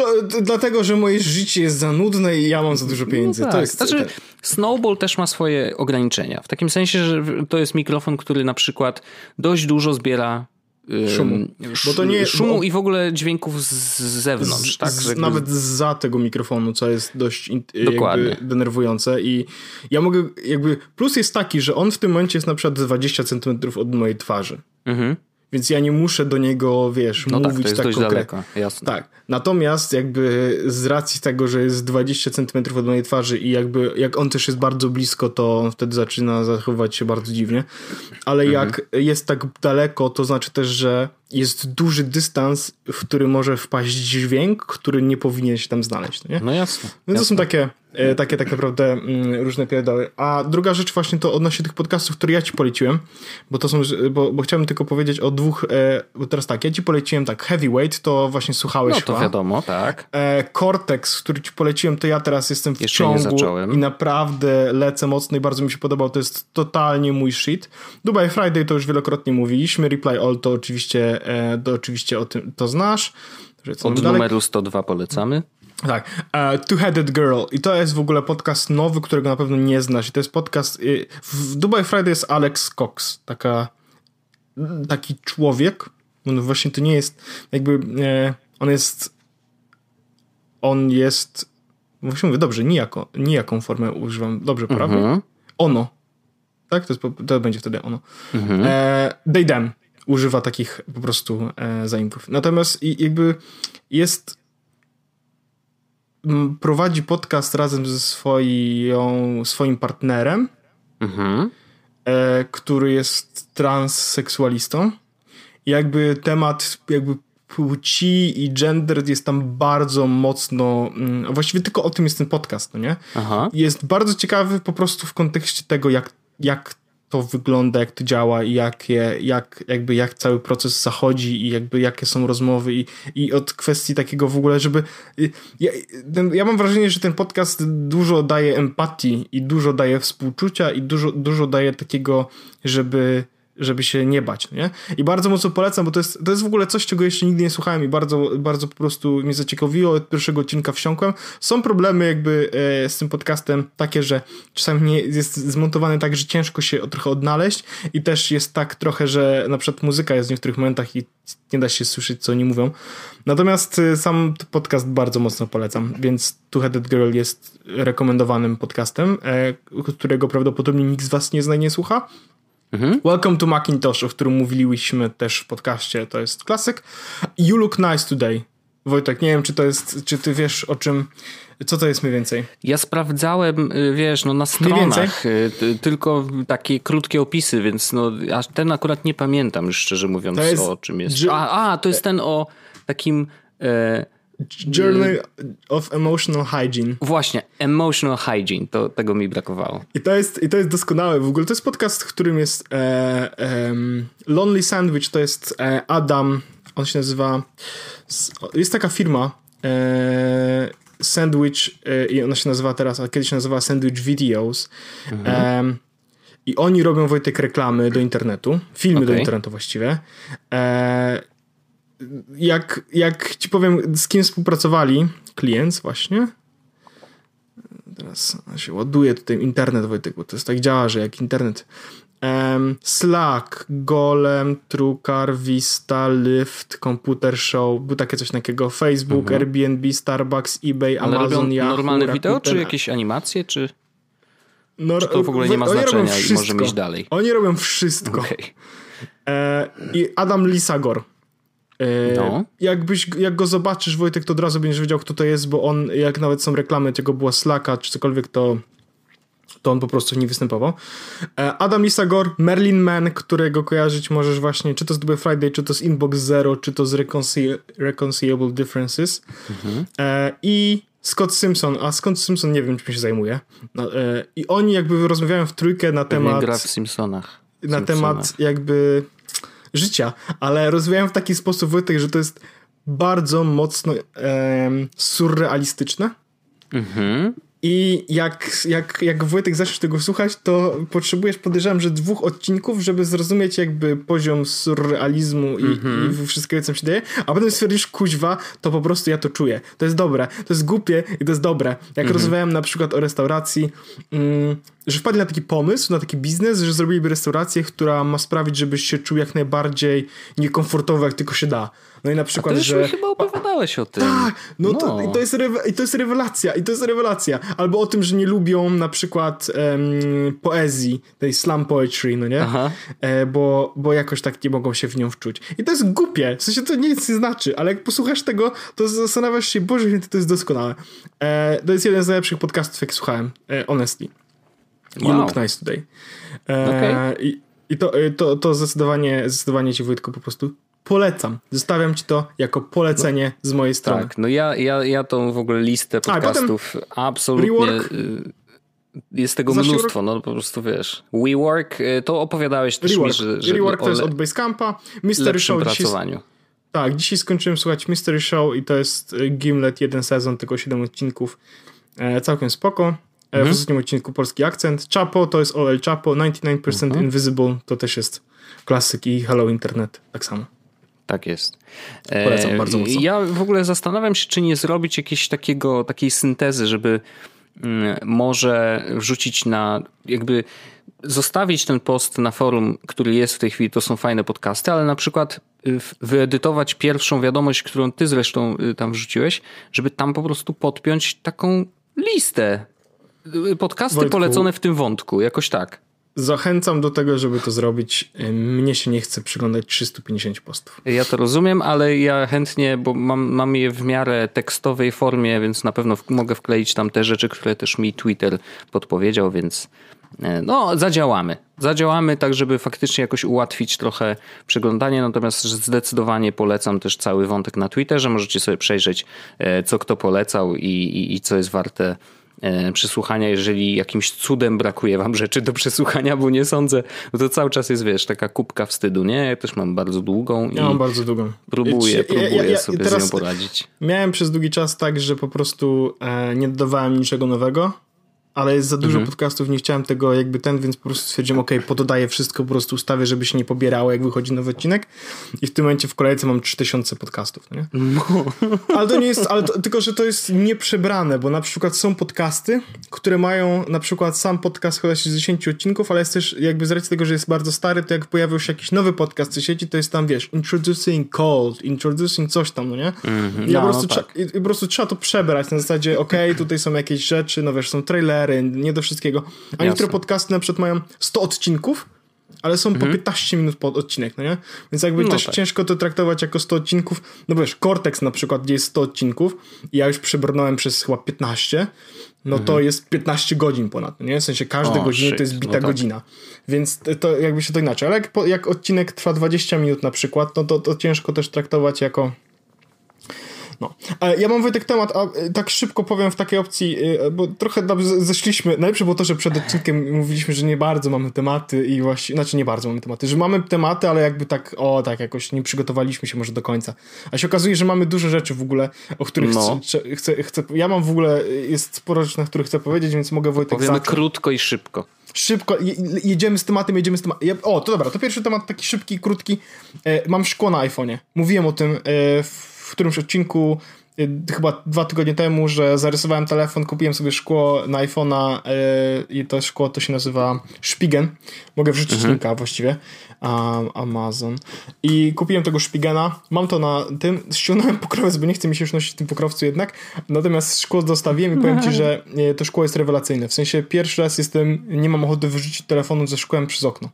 To, dlatego, że moje życie jest za nudne i ja mam za dużo pieniędzy. No tak. To jest, znaczy, Snowball też ma swoje ograniczenia. W takim sensie, że to jest mikrofon, który na przykład dość dużo zbiera szumu. Bo to nie, szumu bo... i w ogóle dźwięków z zewnątrz. Z, tak? Z, jakby... Nawet za tego mikrofonu, co jest dość Dokładnie. denerwujące. I ja mogę jakby... Plus jest taki, że on w tym momencie jest na przykład 20 cm od mojej twarzy. Mhm. Więc ja nie muszę do niego, wiesz, no mówić tak, to jest tak dość konkretnie. Daleko, jasne. Tak. Natomiast jakby z racji tego, że jest 20 cm od mojej twarzy i jakby jak on też jest bardzo blisko, to on wtedy zaczyna zachowywać się bardzo dziwnie. Ale mhm. jak jest tak daleko, to znaczy też, że jest duży dystans, w który może wpaść dźwięk, który nie powinien się tam znaleźć. No, nie? no jasne. Więc jasne. to są takie, e, takie tak naprawdę mm, różne pierdoły. A druga rzecz właśnie to odnośnie tych podcastów, które ja ci poleciłem, bo to są, bo, bo chciałem tylko powiedzieć o dwóch, e, bo teraz tak, ja ci poleciłem tak, Heavyweight, to właśnie słuchałeś No to chyba. wiadomo, tak. E, Cortex, który ci poleciłem, to ja teraz jestem w Jeszcze ciągu i naprawdę lecę mocno i bardzo mi się podobał, to jest totalnie mój shit. Dubai Friday to już wielokrotnie mówiliśmy, Reply All to oczywiście to oczywiście o tym to znasz. Od numeru 102 polecamy. Tak. Uh, Two-Headed Girl. I to jest w ogóle podcast nowy, którego na pewno nie znasz. I to jest podcast... Y, w Dubai Friday jest Alex Cox. Taka, taki człowiek. On właśnie to nie jest jakby... E, on jest... On jest... Właśnie mówię, dobrze, nijako, nijaką formę używam. Dobrze, prawie? Mhm. Ono. Tak? To, jest, to będzie wtedy ono. Mhm. E, they, them używa takich po prostu e, zaimków. Natomiast i, jakby jest prowadzi podcast razem ze swoją, swoim partnerem, mhm. e, który jest transseksualistą. I jakby temat jakby płci i gender jest tam bardzo mocno, mm, właściwie tylko o tym jest ten podcast, no nie? Aha. Jest bardzo ciekawy po prostu w kontekście tego, jak, jak to wygląda, jak to działa i jakie, jak, jakby jak cały proces zachodzi i jakby jakie są rozmowy i, i od kwestii takiego w ogóle, żeby ja, ten, ja mam wrażenie, że ten podcast dużo daje empatii i dużo daje współczucia i dużo, dużo daje takiego, żeby żeby się nie bać, nie? I bardzo mocno polecam, bo to jest, to jest w ogóle coś, czego jeszcze nigdy nie słuchałem i bardzo, bardzo po prostu mnie zaciekawiło, od pierwszego odcinka wsiąkłem. Są problemy jakby e, z tym podcastem takie, że czasami nie jest zmontowany tak, że ciężko się trochę odnaleźć i też jest tak trochę, że na przykład muzyka jest w niektórych momentach i nie da się słyszeć, co oni mówią. Natomiast e, sam podcast bardzo mocno polecam, więc Two Headed Girl jest rekomendowanym podcastem, e, którego prawdopodobnie nikt z was nie zna nie słucha. Mhm. Welcome to Macintosh, o którym mówiliśmy też w podcaście, to jest klasyk. You Look Nice Today. Wojtek, nie wiem, czy to jest, czy ty wiesz o czym, co to jest mniej więcej? Ja sprawdzałem, y, wiesz, no na stronach, y, tylko takie krótkie opisy, więc no, aż ten akurat nie pamiętam szczerze mówiąc jest, o czym jest. A, a, to jest ten o takim... E, Journal of Emotional Hygiene. Właśnie, Emotional Hygiene, to tego mi brakowało. I to jest, i to jest doskonałe w ogóle. To jest podcast, w którym jest e, e, Lonely Sandwich, to jest e, Adam, on się nazywa, jest taka firma, e, Sandwich e, i ona się nazywa teraz, a kiedyś się nazywała Sandwich Videos. Mhm. I oni robią Wojtek reklamy do internetu, filmy okay. do internetu właściwie. Jak, jak ci powiem, z kim współpracowali, klient właśnie. Teraz się ładuje tutaj internet, Wojtek, bo to jest tak działa, że jak internet. Um, Slack, Golem, Trucar, Vista, Lyft, Computer Show, był takie coś takiego, Facebook, mhm. Airbnb, Starbucks, eBay, Ale Amazon, Yahoo, normalne Rakuten. wideo, czy jakieś animacje, czy, Nor- czy to w ogóle nie ma znaczenia i możemy iść dalej? Oni robią wszystko. Okay. E, I Adam Lisagor no. Jakbyś, jak go zobaczysz, Wojtek, to od razu będziesz wiedział, kto to jest, bo on, jak nawet są reklamy tego była Slacka, czy cokolwiek, to to on po prostu nie występował. E, Adam Isagor, Merlin Man, którego kojarzyć możesz właśnie, czy to z Double Friday, czy to z Inbox Zero, czy to z Reconcil Reconcilable Differences. Mhm. E, I Scott Simpson, a Scott Simpson nie wiem, czym się zajmuje. No, I oni jakby rozmawiają w trójkę na Pewnie temat... gra w Simpsonach. Na Simpsonach. temat jakby życia, ale rozwijałem w taki sposób Wojtek, że to jest bardzo mocno e, surrealistyczne. Mhm. I jak, jak, jak Wojtek zaczniesz tego słuchać, to potrzebujesz, podejrzewam, że dwóch odcinków, żeby zrozumieć jakby poziom surrealizmu i, mm-hmm. i wszystkiego, co się dzieje, a potem stwierdzisz, kuźwa, to po prostu ja to czuję. To jest dobre, to jest głupie i to jest dobre. Jak mm-hmm. rozmawiałem na przykład o restauracji, mm, że wpadli na taki pomysł, na taki biznes, że zrobiliby restaurację, która ma sprawić, żebyś się czuł jak najbardziej niekomfortowo, jak tylko się da. No i na przykład, A ty że. chyba opowiadałeś o tym. Tak, no, no. To, i to, jest i to jest rewelacja, i to jest rewelacja. Albo o tym, że nie lubią na przykład um, poezji, tej slam poetry, no nie? E, bo, bo jakoś tak nie mogą się w nią wczuć. I to jest głupie, w sensie to nic nie znaczy, ale jak posłuchasz tego, to zastanawiasz się, Boże, to jest doskonałe. E, to jest jeden z najlepszych podcastów, jak słuchałem, e, honestly. You wow. look nice today. E, okay. I, i to, to, to zdecydowanie, zdecydowanie ci Wojtku po prostu polecam. Zostawiam ci to jako polecenie z mojej strony. Tak, no ja, ja, ja tą w ogóle listę podcastów A, absolutnie... Rework, y, jest tego mnóstwo, no po prostu wiesz. WeWork, y, to opowiadałeś też Rework. mi, że, że Rework to jest od Basecampa. Mystery Show pracowaniu. Dzisiaj, tak, dzisiaj skończyłem słuchać Mystery Show i to jest y, Gimlet, jeden sezon, tylko 7 odcinków. E, całkiem spoko. E, mhm. W ostatnim odcinku polski akcent. Chapo to jest OL Chapo. 99% mhm. Invisible to też jest klasyk i Hello Internet tak samo. Tak jest. Polecam bardzo mocno. Ja w ogóle zastanawiam się, czy nie zrobić jakiejś takiego, takiej syntezy, żeby mm, może wrzucić na jakby zostawić ten post na forum, który jest w tej chwili, to są fajne podcasty, ale na przykład y, wyedytować pierwszą wiadomość, którą ty zresztą y, tam wrzuciłeś, żeby tam po prostu podpiąć taką listę. Y, podcasty Wojtku. polecone w tym wątku, jakoś tak. Zachęcam do tego, żeby to zrobić. Mnie się nie chce przyglądać 350 postów. Ja to rozumiem, ale ja chętnie, bo mam, mam je w miarę tekstowej formie, więc na pewno w, mogę wkleić tam te rzeczy, które też mi Twitter podpowiedział, więc e, no, zadziałamy. Zadziałamy tak, żeby faktycznie jakoś ułatwić trochę przeglądanie, natomiast zdecydowanie polecam też cały wątek na Twitterze. Możecie sobie przejrzeć, e, co kto polecał i, i, i co jest warte przesłuchania, jeżeli jakimś cudem brakuje wam rzeczy do przesłuchania, bo nie sądzę, bo to cały czas jest, wiesz, taka kubka wstydu, nie? Ja też mam bardzo długą. Ja mam bardzo długą. Próbuję, próbuję ja, ja, sobie z nią poradzić. Miałem przez długi czas tak, że po prostu e, nie dodawałem niczego nowego ale jest za dużo mhm. podcastów, nie chciałem tego jakby ten, więc po prostu stwierdziłem, ok, pododaję wszystko, po prostu ustawię, żeby się nie pobierało, jak wychodzi nowy odcinek i w tym momencie w kolejce mam 3000 podcastów, nie? No. Ale to nie jest, ale to, tylko, że to jest nieprzebrane, bo na przykład są podcasty, które mają na przykład sam podcast składa się z 10 odcinków, ale jest też jakby z racji tego, że jest bardzo stary, to jak pojawił się jakiś nowy podcast w sieci, to jest tam, wiesz, introducing cold, introducing coś tam, no nie? I, no, po prostu no, tak. i, i, po prostu trzeba to przebrać na zasadzie, ok, tutaj są jakieś rzeczy, no wiesz, są trailery, nie do wszystkiego. A niektóre podcasty na przykład mają 100 odcinków, ale są mhm. po 15 minut pod odcinek, no nie? Więc jakby no też tak. ciężko to traktować jako 100 odcinków. No wiesz, Cortex na przykład, gdzie jest 100 odcinków i ja już przebrnąłem przez chyba 15, no mhm. to jest 15 godzin ponad, no nie? W sensie każde godziny to jest bita no tak. godzina. Więc to jakby się to inaczej. Ale jak, jak odcinek trwa 20 minut na przykład, no to, to ciężko też traktować jako no. Ja mam Wojtek temat, a y, tak szybko powiem w takiej opcji, y, bo trochę zeszliśmy. Najlepsze było to, że przed odcinkiem mówiliśmy, że nie bardzo mamy tematy i właśnie, znaczy nie bardzo mamy tematy, że mamy tematy, ale jakby tak, o tak, jakoś nie przygotowaliśmy się może do końca. A się okazuje, że mamy dużo rzeczy w ogóle, o których no. chcę, chcę, chcę, ja mam w ogóle, jest sporo rzeczy, na których chcę powiedzieć, więc mogę Wojtek Powiemy zacząć. krótko i szybko. Szybko, jedziemy z tematem, jedziemy z tematem. O, to dobra, to pierwszy temat taki szybki, krótki. E, mam szkło na iPhone'ie. Mówiłem o tym e, w w którymś odcinku y, chyba dwa tygodnie temu, że zarysowałem telefon, kupiłem sobie szkło na iPhone'a yy, i to szkło to się nazywa Spigen. Mogę wrzucić mhm. linka właściwie. Um, Amazon. I kupiłem tego Spigena. Mam to na tym. Ściągnąłem pokrowiec, bo nie chcę mi się już nosić w tym pokrowcu jednak. Natomiast szkło zostawiłem i powiem ci, że y, to szkło jest rewelacyjne. W sensie pierwszy raz jestem, nie mam ochoty wyrzucić telefonu ze szkłem przez okno.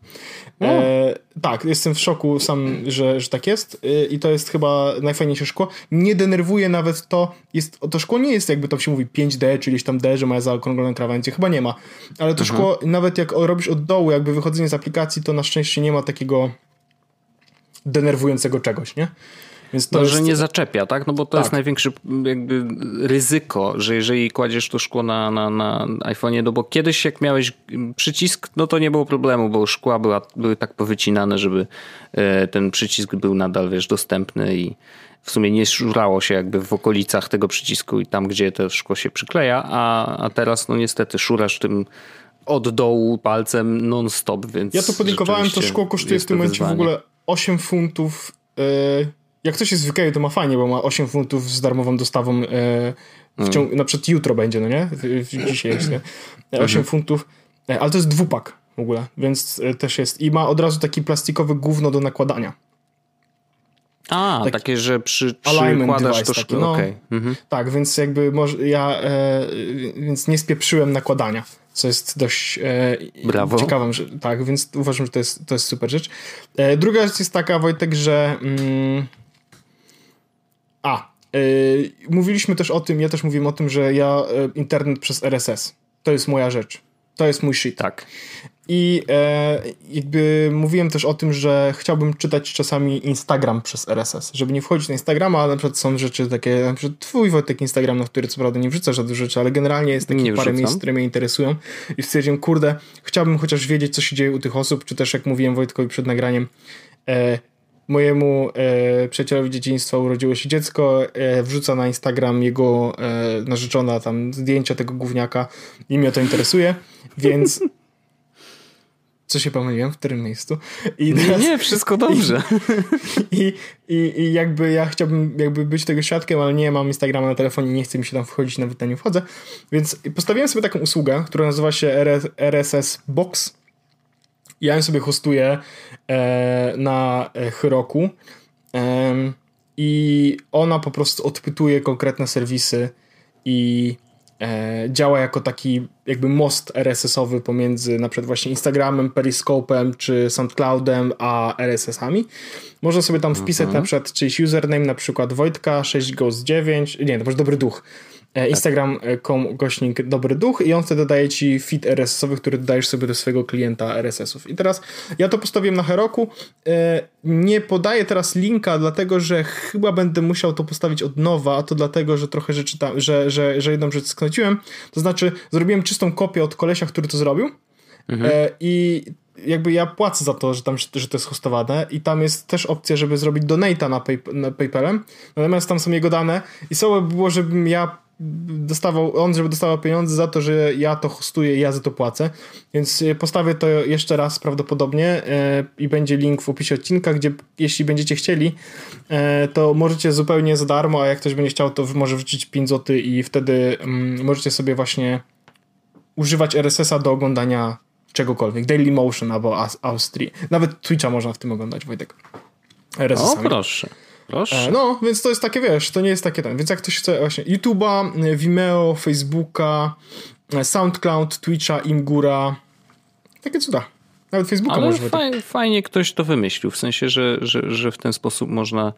E, tak, jestem w szoku sam, że, że tak jest e, i to jest chyba najfajniejsze szkło. Nie denerwuje nawet to, jest, to szkło nie jest jakby to się mówi 5D, czyli tam D, że ma zaokrąglone krawędzie, chyba nie ma. Ale to mhm. szkło, nawet jak robisz od dołu, jakby wychodzenie z aplikacji, to na szczęście nie ma takiego denerwującego czegoś, nie? Więc to no, jest... że nie zaczepia, tak? No bo to tak. jest największe jakby ryzyko, że jeżeli kładziesz to szkło na, na, na iPhone'ie, no bo kiedyś jak miałeś przycisk, no to nie było problemu, bo szkła była, były tak powycinane, żeby e, ten przycisk był nadal, wiesz, dostępny i w sumie nie szurało się jakby w okolicach tego przycisku i tam, gdzie to szkło się przykleja, a, a teraz no niestety szurasz tym od dołu palcem non-stop, więc... Ja to podlinkowałem, to szkło kosztuje w tym momencie w ogóle 8 funtów yy jak ktoś jest w to ma fajnie, bo ma 8 funtów z darmową dostawą e, w ciągu, mm. na przykład jutro będzie, no nie? Dzisiaj jest, nie? 8 mhm. funtów, e, ale to jest dwupak w ogóle, więc e, też jest. I ma od razu taki plastikowy gówno do nakładania. A, taki takie, że przy, przykładasz to szkło. No, okay. mhm. Tak, więc jakby może, ja e, więc nie spieprzyłem nakładania, co jest dość e, ciekawą, że, tak, więc uważam, że to jest, to jest super rzecz. E, druga rzecz jest taka, Wojtek, że mm, a, yy, mówiliśmy też o tym, ja też mówiłem o tym, że ja yy, internet przez RSS. To jest moja rzecz. To jest mój shit. Tak. I e, jakby mówiłem też o tym, że chciałbym czytać czasami Instagram przez RSS, żeby nie wchodzić na Instagrama, ale na przykład są rzeczy takie, na przykład twój Wojtek Instagram, na który co prawda nie wrzuca żadnych rzeczy, ale generalnie jest takie parę miejsc, które mnie interesują. I stwierdziłem, kurde, chciałbym chociaż wiedzieć, co się dzieje u tych osób, czy też jak mówiłem Wojtkowi przed nagraniem, e, mojemu e, przyjacielowi dzieciństwa urodziło się dziecko, e, wrzuca na Instagram jego e, narzeczona tam zdjęcia tego gówniaka i mnie to interesuje, więc co się pomyliłem? W którym miejscu? I teraz, nie, wszystko dobrze. I, i, I jakby ja chciałbym jakby być tego świadkiem, ale nie mam Instagrama na telefonie, nie chce mi się tam wchodzić, nawet na nie wchodzę. Więc postawiłem sobie taką usługę, która nazywa się RSS Box ja ją sobie hostuję e, na Heroku e, i ona po prostu odpytuje konkretne serwisy i działa jako taki jakby most RSS-owy pomiędzy na przykład właśnie Instagramem, Periscope'em czy SoundCloudem a RSS-ami. Można sobie tam wpisać na przykład czyjś username, na przykład Wojtka 6ghost9, nie, to może dobry duch. E, Instagram.com gośnik Dobry Duch i on wtedy daje ci feed RSS-owy, który dodajesz sobie do swojego klienta RSS-ów. I teraz ja to postawiłem na Heroku. E, Nie podaję teraz linka, dlatego że chyba będę musiał to postawić od nowa, a to dlatego, że trochę rzeczy tam, że, że, że jedną rzecz skręciłem. To znaczy zrobiłem czystą kopię od kolesia, który to zrobił E, i jakby ja płacę za to, że tam że to jest hostowane i tam jest też opcja, żeby zrobić donate'a na, pay, na PayPalem, natomiast tam są jego dane i słowo by było, żebym ja dostawał, on żeby dostawał pieniądze za to, że ja to hostuję ja za to płacę, więc e, postawię to jeszcze raz prawdopodobnie e, i będzie link w opisie odcinka, gdzie jeśli będziecie chcieli, e, to możecie zupełnie za darmo, a jak ktoś będzie chciał, to może wrzucić 5 zł i wtedy mm, możecie sobie właśnie używać RSS-a do oglądania czegokolwiek, Daily Motion albo Aus- Austrii. Nawet Twitcha można w tym oglądać, Wojtek. O, RSS-ami. proszę. Proszę. E, No, więc to jest takie, wiesz, to nie jest takie ten. Więc jak ktoś chce właśnie YouTube'a, e, Vimeo, Facebooka, e, SoundCloud, Twitcha, Imgura, takie cuda. Nawet Facebooka Ale może Wojtek. faj, fajnie ktoś to wymyślił, w sensie, że, że, że w ten sposób można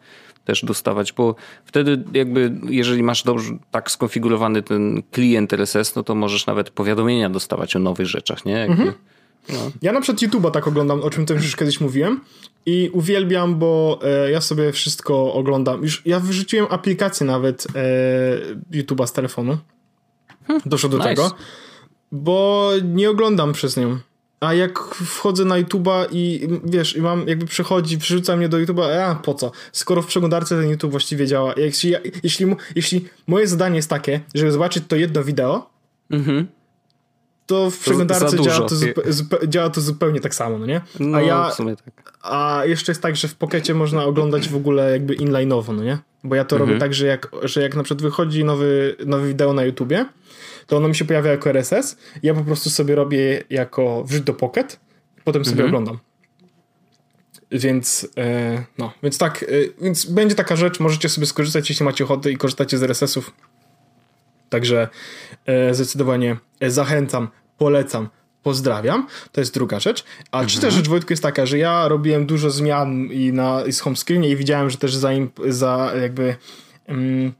też dostawać, bo wtedy jakby, jeżeli masz dobrze tak skonfigurowany ten klient RSS, no to możesz nawet powiadomienia dostawać o nowych rzeczach, nie? Jakby, Mhm. Ja na przykład YouTube'a tak oglądam, o czym też już kiedyś mówiłem i uwielbiam, bo e, ja sobie wszystko oglądam. Już ja wyrzuciłem aplikację nawet e, YouTube'a z telefonu. Doszło do nice. tego, bo nie oglądam przez nią. A jak wchodzę na YouTube'a i wiesz, i mam jakby przechodzi, przerzuca mnie do YouTube'a, a po co? Skoro w przeglądarce ten YouTube właściwie działa. Jeśli, ja- jeśli, jeśli moje zadanie jest takie, żeby zobaczyć to jedno wideo, Mhm. To w przeglądarce działa to, działa to zupełnie tak samo, no nie? No, A ja, w sumie tak. a jeszcze jest tak, że w Pokecie można oglądać w ogóle jakby inline'owo, no nie? Bo ja to Mhm. robię tak, że jak, że jak na przykład wychodzi nowy, nowe wideo na YouTubie, to ono mi się pojawia jako RSS, ja po prostu sobie robię jako wrzuć do Pocket, potem sobie Mhm. oglądam. Więc, e, no, więc tak, e, więc będzie taka rzecz, możecie sobie skorzystać, jeśli macie ochotę i korzystacie z RSS-ów. Także e, zdecydowanie e, zachęcam, polecam, pozdrawiam. To jest druga rzecz. A trzecia rzecz, Wojtku, jest taka, że ja robiłem dużo zmian i na i z home screenie i widziałem, że też za, im, za jakby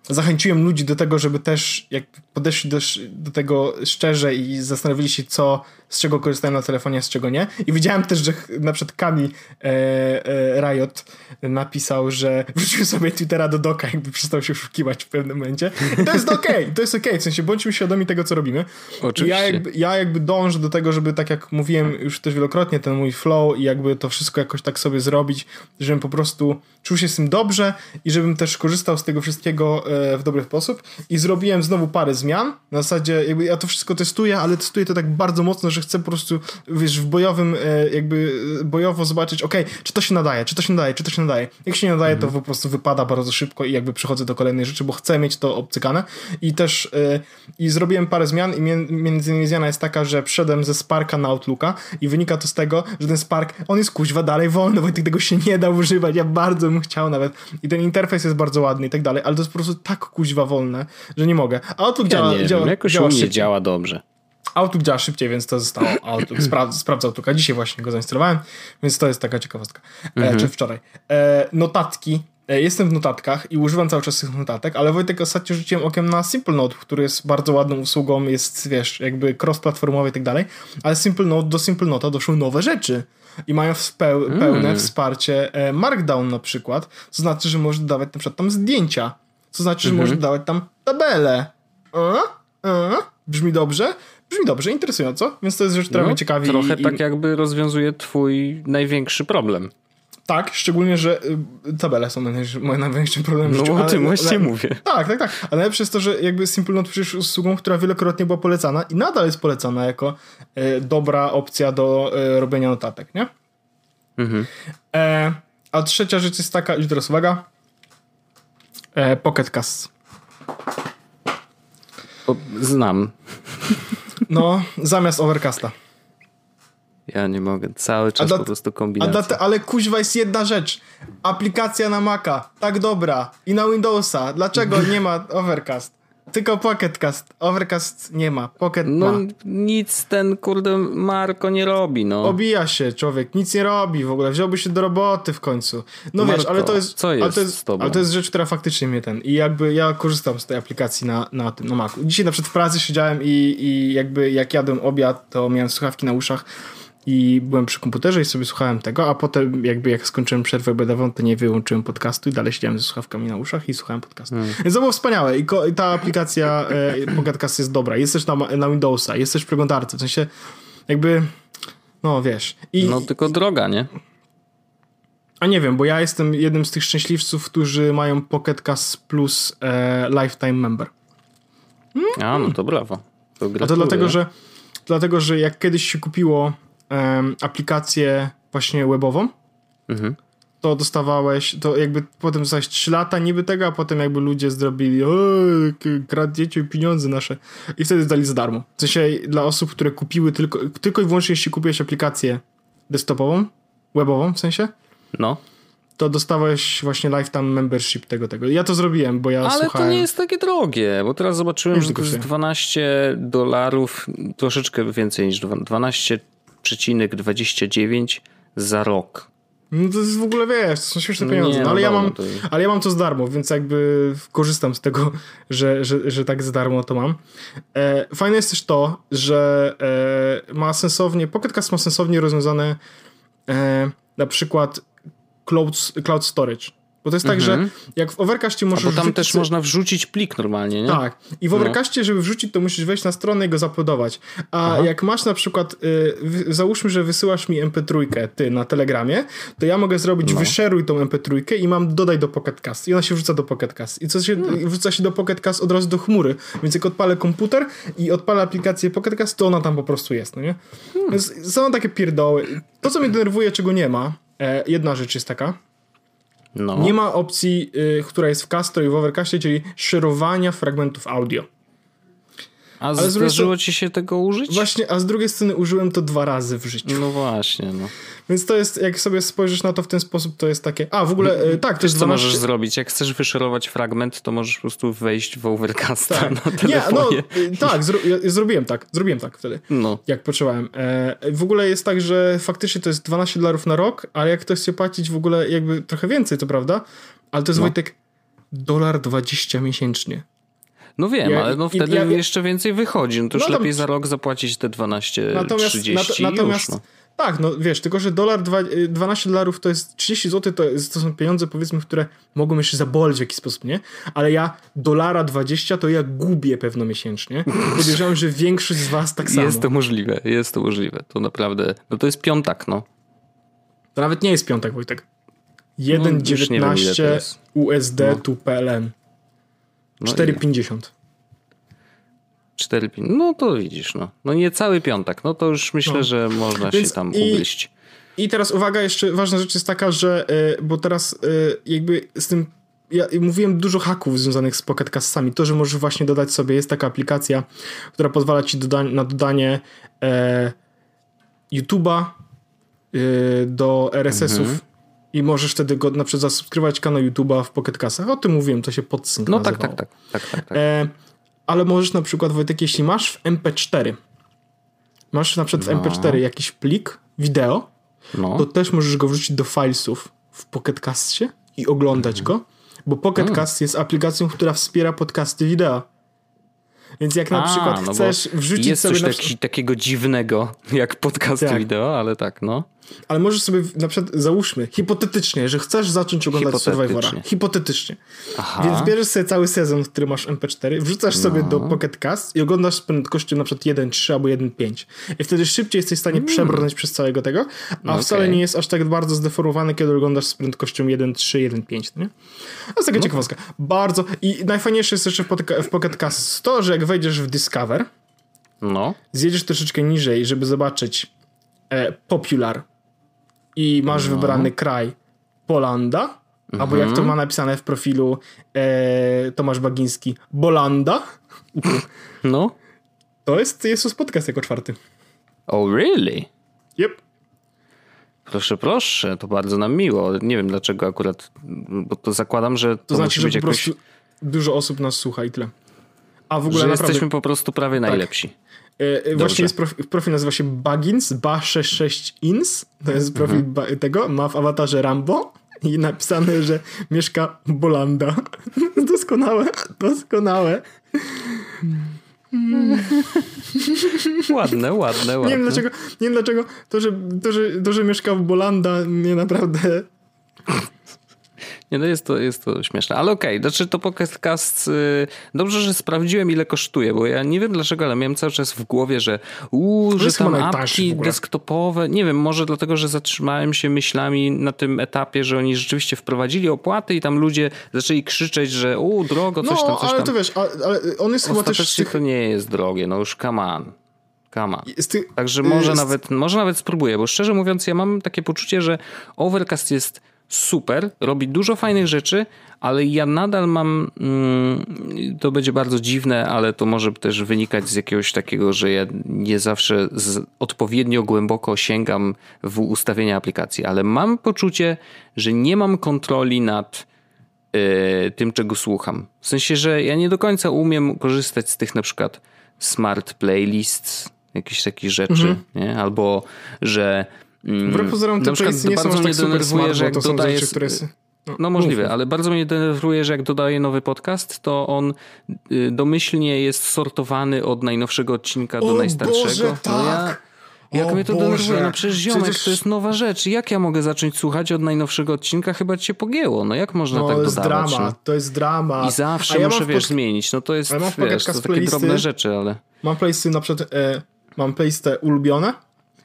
zachęciłem ludzi do tego, żeby też jak podeszli do, do tego szczerze i zastanowili się, co, z czego korzystają na telefonie, a z czego nie. I widziałem też, że na przykład Kami e, e, Riot napisał, że wrzucił sobie Twittera do doka, jakby przestał się oszukiwać w pewnym momencie. I to jest okej, to jest okej, w sensie bądźmy świadomi tego, co robimy. Oczywiście. Ja jakby, ja jakby dążę do tego, żeby tak jak mówiłem już też wielokrotnie, ten mój flow i jakby to wszystko jakoś tak sobie zrobić, żebym po prostu czuł się z tym dobrze i żebym też korzystał z tego wszystkiego e, w dobry sposób. I zrobiłem znowu parę zmian. Na zasadzie jakby ja to wszystko testuję, ale testuję to tak bardzo mocno, że chcę po prostu, wiesz, w bojowym e, jakby e, bojowo zobaczyć, okej, czy to się nadaje, czy to się nadaje, czy to się nadaje. Jak się nie nadaje, to po prostu wypada bardzo szybko i jakby przechodzę do kolejnej rzeczy, bo chcę mieć to obcykane. I też i zrobiłem parę zmian i między innymi zmiana jest taka, że wszedłem ze Sparka na Outlooka i wynika to z tego, że ten Spark, on jest kuźwa dalej wolny, bo tego się nie da używać, ja bardzo bym chciał nawet i ten interfejs jest bardzo ładny i tak dalej, ale to jest po prostu tak kuźwa wolne, że nie mogę. A Outlook Ja działa, nie działa, wiem, jakoś działa u mnie szybciej. działa dobrze. Outlook działa szybciej, więc to zostało Outlook. Spra- sprawdzę Outlooka. Dzisiaj właśnie go zainstalowałem, więc to jest taka ciekawostka. E, czy wczoraj. E, notatki. E, jestem w notatkach i używam cały czas tych notatek, ale Wojtek ostatnio rzuciłem okiem na Simple Note, który jest bardzo ładną usługą, jest, wiesz, jakby cross-platformowy i tak dalej, ale Simple Note, do Simple Note'a doszły nowe rzeczy. I mają speł- pełne wsparcie e, Markdown na przykład, co znaczy, że możesz dodawać na przykład tam zdjęcia, co znaczy, że możesz dodawać tam tabele. A? A? Brzmi dobrze? Brzmi dobrze, interesująco, więc to jest rzecz, która No, mnie ciekawi. trochę i, tak jakby rozwiązuje twój największy problem. Tak, szczególnie, że y, tabele są moim największym problemem No o tym właśnie mówię. Tak, tak, tak. Ale najlepsze jest to, że jakby Simple Note przecież usługą, która wielokrotnie była polecana i nadal jest polecana jako e, dobra opcja do e, robienia notatek, nie? Mhm. E, a trzecia rzecz jest taka, już teraz uwaga, e, Pocket Cast. Znam. No, zamiast Overcasta. Ja nie mogę. Cały czas dla- po prostu kombinacja. ale kuźwa jest jedna rzecz. Aplikacja na Maca, tak dobra. I na Windowsa. Dlaczego nie ma Overcast? Tylko Pocketcast. Overcast nie ma. Pocket No ma. nic ten kurde Marko nie robi, no. Obija się człowiek, nic nie robi w ogóle, wziąłby się do roboty w końcu. No wiesz, Marko, ale to jest. co ale jest to jest? Ale to jest rzecz, która faktycznie mnie ten. I jakby ja korzystam z tej aplikacji na, na tym, na Macu. Dzisiaj na przykład w pracy siedziałem i, i jakby jak jadłem obiad, to miałem słuchawki na uszach i byłem przy komputerze i sobie słuchałem tego, a potem jakby jak skończyłem przerwę obiadową, to nie wyłączyłem podcastu i dalej siedziałem ze słuchawkami na uszach i słuchałem podcastu. Hmm. Więc to było wspaniałe i, ta aplikacja e, Pocketcast jest dobra. Jest też na, na Windowsa, jest też w przeglądarce, w sensie jakby no wiesz. I, No tylko droga, nie? A nie wiem, bo ja jestem jednym z tych szczęśliwców, którzy mają Pocket Cast plus e, Lifetime Member. A, no to brawo. To A to dlatego, że dlatego, że jak kiedyś się kupiło aplikację właśnie webową, mhm. to dostawałeś, to jakby potem dostałeś 3 lata niby tego, a potem jakby ludzie zrobili kradniecie pieniądze nasze i wtedy zdali za darmo. W sensie dla osób, które kupiły tylko, tylko i wyłącznie jeśli kupiłeś aplikację desktopową, webową w sensie, no to dostawałeś właśnie lifetime membership tego, tego. Ja to zrobiłem, bo ja Ale słuchałem... to nie jest takie drogie, bo teraz zobaczyłem, że to jest 12 dolarów, troszeczkę więcej niż 12 6,29 za rok. No to jest w ogóle, wiesz, to są śmieszne pieniądze. Nie, no, ale, ja mam, no to... ale ja mam to z darmo, więc jakby korzystam z tego, że, że, że tak z darmo to mam. E, fajne jest też to, że e, ma sensownie, Pocket Cast ma sensownie rozwiązane e, na przykład cloud, cloud storage. Bo to jest tak, że jak w Overcastie Mhm. A możesz bo tam wrzucić też można wrzucić plik normalnie, nie? Tak. I w Overcastie, żeby wrzucić, to musisz wejść na stronę i go zaplodować. A jak masz na przykład, y, załóżmy, że wysyłasz mi MP3 ty na Telegramie, to ja mogę zrobić wyszeruj tą MP3 i mam dodaj do Pocket Cast. I ona się wrzuca do Pocket Cast. I co się, wrzuca się do Pocket Cast od razu do chmury. Więc jak odpalę komputer i odpalę aplikację Pocket Cast, to ona tam po prostu jest, no nie? Więc są takie pierdoły. To, co mnie denerwuje, czego nie ma, e, jedna rzecz jest taka, No. nie ma opcji, y, która jest w Castro i w Overcastie, czyli szerowania fragmentów audio. A drugiej zdarzyło ci się tego użyć? Właśnie, a z drugiej strony użyłem to dwa razy w życiu. No właśnie, no. Więc to jest, jak sobie spojrzysz na to w ten sposób, to jest takie. A w ogóle, y, tak, to jest co 12... możesz zrobić? Jak chcesz wyszerować fragment, to możesz po prostu wejść w Overcasta Tak. na Nie, telefonie. no, y, tak, zro, ja zrobiłem tak, zrobiłem tak wtedy. No. Jak potrzebowałem. E, w ogóle jest tak, że faktycznie to jest 12 dolarów na rok, ale jak ktoś chce płacić w ogóle jakby trochę więcej, to prawda? Ale to jest No. Wojtek dolar 20 miesięcznie. No wiem, Ja- ale no wtedy ja- jeszcze więcej wychodzi. No to już No tam- lepiej za rok zapłacić te 12, Natomiast, 30 nato- natomiast już, no. tak, no wiesz, tylko że dolar, dwa, y, 12 dolarów to jest 30 zł, to, jest, to są pieniądze powiedzmy, które mogą jeszcze zaboleć w jakiś sposób, nie? Ale ja dolara 20 to ja gubię pewno miesięcznie. Podejrzewam, że większość z was tak samo. Jest to możliwe, jest to możliwe. To naprawdę, no to jest piątak, no. To nawet nie jest piątek, Wojtek. No, już nie wiem, ile to 1,19 jest. USD No. tu PLN. No 4,50. 4, no to widzisz, no. No nie cały piątek, no to już myślę, No. że można Więc się tam i- ugryźć. I teraz uwaga, jeszcze ważna rzecz jest taka, że y, bo teraz y, jakby z tym ja mówiłem dużo haków związanych z Pocket Castami. To, że możesz właśnie dodać sobie, jest taka aplikacja, która pozwala ci doda na dodanie e, YouTube'a y, do RSS-ów Mhm. I możesz wtedy go na przykład zasubskrybować kanał YouTube'a w Pocket Castach. O tym mówiłem, to się podsync No tak, tak, tak, tak, tak, tak. E, ale możesz na przykład, Wojtek, jeśli masz w MP4, masz na przykład w No. MP4 jakiś plik wideo, No. to też możesz go wrzucić do filesów w Pocket Castie i oglądać Mhm. go, bo Pocket Cast jest aplikacją, która wspiera podcasty wideo. Więc jak na A, przykład no chcesz wrzucić Jest sobie coś na taki, takiego dziwnego, jak podcasty Tak. wideo, ale tak, no. Ale możesz sobie na przykład załóżmy hipotetycznie, że chcesz zacząć oglądać. Survivora. Hipotetycznie. Aha. Więc bierzesz sobie cały sezon, który masz MP4, wrzucasz sobie No. do Pocket Cast i oglądasz z prędkością na przykład 1.3 albo 1.5. I wtedy szybciej jesteś w stanie przebrnąć przez całego tego, a Hmm. Okej. wcale nie jest aż tak bardzo zdeformowany, kiedy oglądasz z prędkością 1.3, 1.5, no nie? To jest taka No. ciekawostka. Bardzo. I najfajniejsze jest jeszcze w Pocket- w Pocket Cast to, że jak wejdziesz w Discover, No. zjedziesz troszeczkę niżej, żeby zobaczyć e, Popular i masz wybrany kraj Polanda, albo jak to ma napisane w profilu e, Tomasz Bagiński, Bolanda, No. to jest Jesus Podcast jako czwarty. Oh, really? Yep. Proszę, proszę, to bardzo nam miło. Nie wiem dlaczego akurat, bo to zakładam, że to, To znaczy, musi że po jakoś... prostu dużo osób nas słucha i tyle. A w ogóle że naprawdę... jesteśmy po prostu prawie tak. Najlepsi. E, właśnie jest profil, profil nazywa się Bagins, ba66ins, to jest profil mhm. tego, ma w awatarze Rambo i napisane, że mieszka Bolanda. Doskonałe, doskonałe. ładne, ładne, ładne. Nie wiem dlaczego, nie wiem dlaczego to, że, to, że, to, że mieszka w Bolanda mnie naprawdę nie, no jest to, jest to śmieszne. Ale okej, okay, znaczy to podcast, y, dobrze, że sprawdziłem ile kosztuje, bo ja nie wiem dlaczego, ale miałem cały czas w głowie, że uuu, że tam apki desktopowe, nie wiem, może dlatego, że zatrzymałem się myślami na tym etapie, że oni rzeczywiście wprowadzili opłaty i tam ludzie zaczęli krzyczeć, że u drogo, coś no, tam, coś ale tam. to wiesz, ale, ale on jest chyba też... Tych... to nie jest drogie, no już come on. Come on. Ty... Także może, jest... nawet, może nawet spróbuję, bo szczerze mówiąc ja mam takie poczucie, że Overcast jest super, robi dużo fajnych rzeczy, ale ja nadal mam, mm, to będzie bardzo dziwne, ale to może też wynikać z jakiegoś takiego, że ja nie zawsze odpowiednio głęboko sięgam w ustawienia aplikacji, ale mam poczucie, że nie mam kontroli nad y, tym, czego słucham. W sensie, że ja nie do końca umiem korzystać z tych na przykład smart playlists, jakichś takich rzeczy, mhm. nie? albo że Wbrew pozorom te playsty nie są mnie tak denerwuje, że jak to dodaję... Rzeczy, które. No, no możliwe, ale bardzo mnie denerwuje, że jak dodaję nowy podcast, to on y, domyślnie jest sortowany od najnowszego odcinka do najstarszego. Boże, no tak. ja, jak o mnie to Boże. denerwuje? No przecież ziomek, przecież... to jest nowa rzecz. Jak ja mogę zacząć słuchać od najnowszego odcinka? Chyba cię pogięło. No jak można no, tak to jest dodawać? Drama, no? To jest drama. I zawsze ja muszę, wiesz, pod... zmienić. No to jest, wiesz, to takie drobne rzeczy, ale... Mam playlisty na przykład, e, mam playlistę ulubione,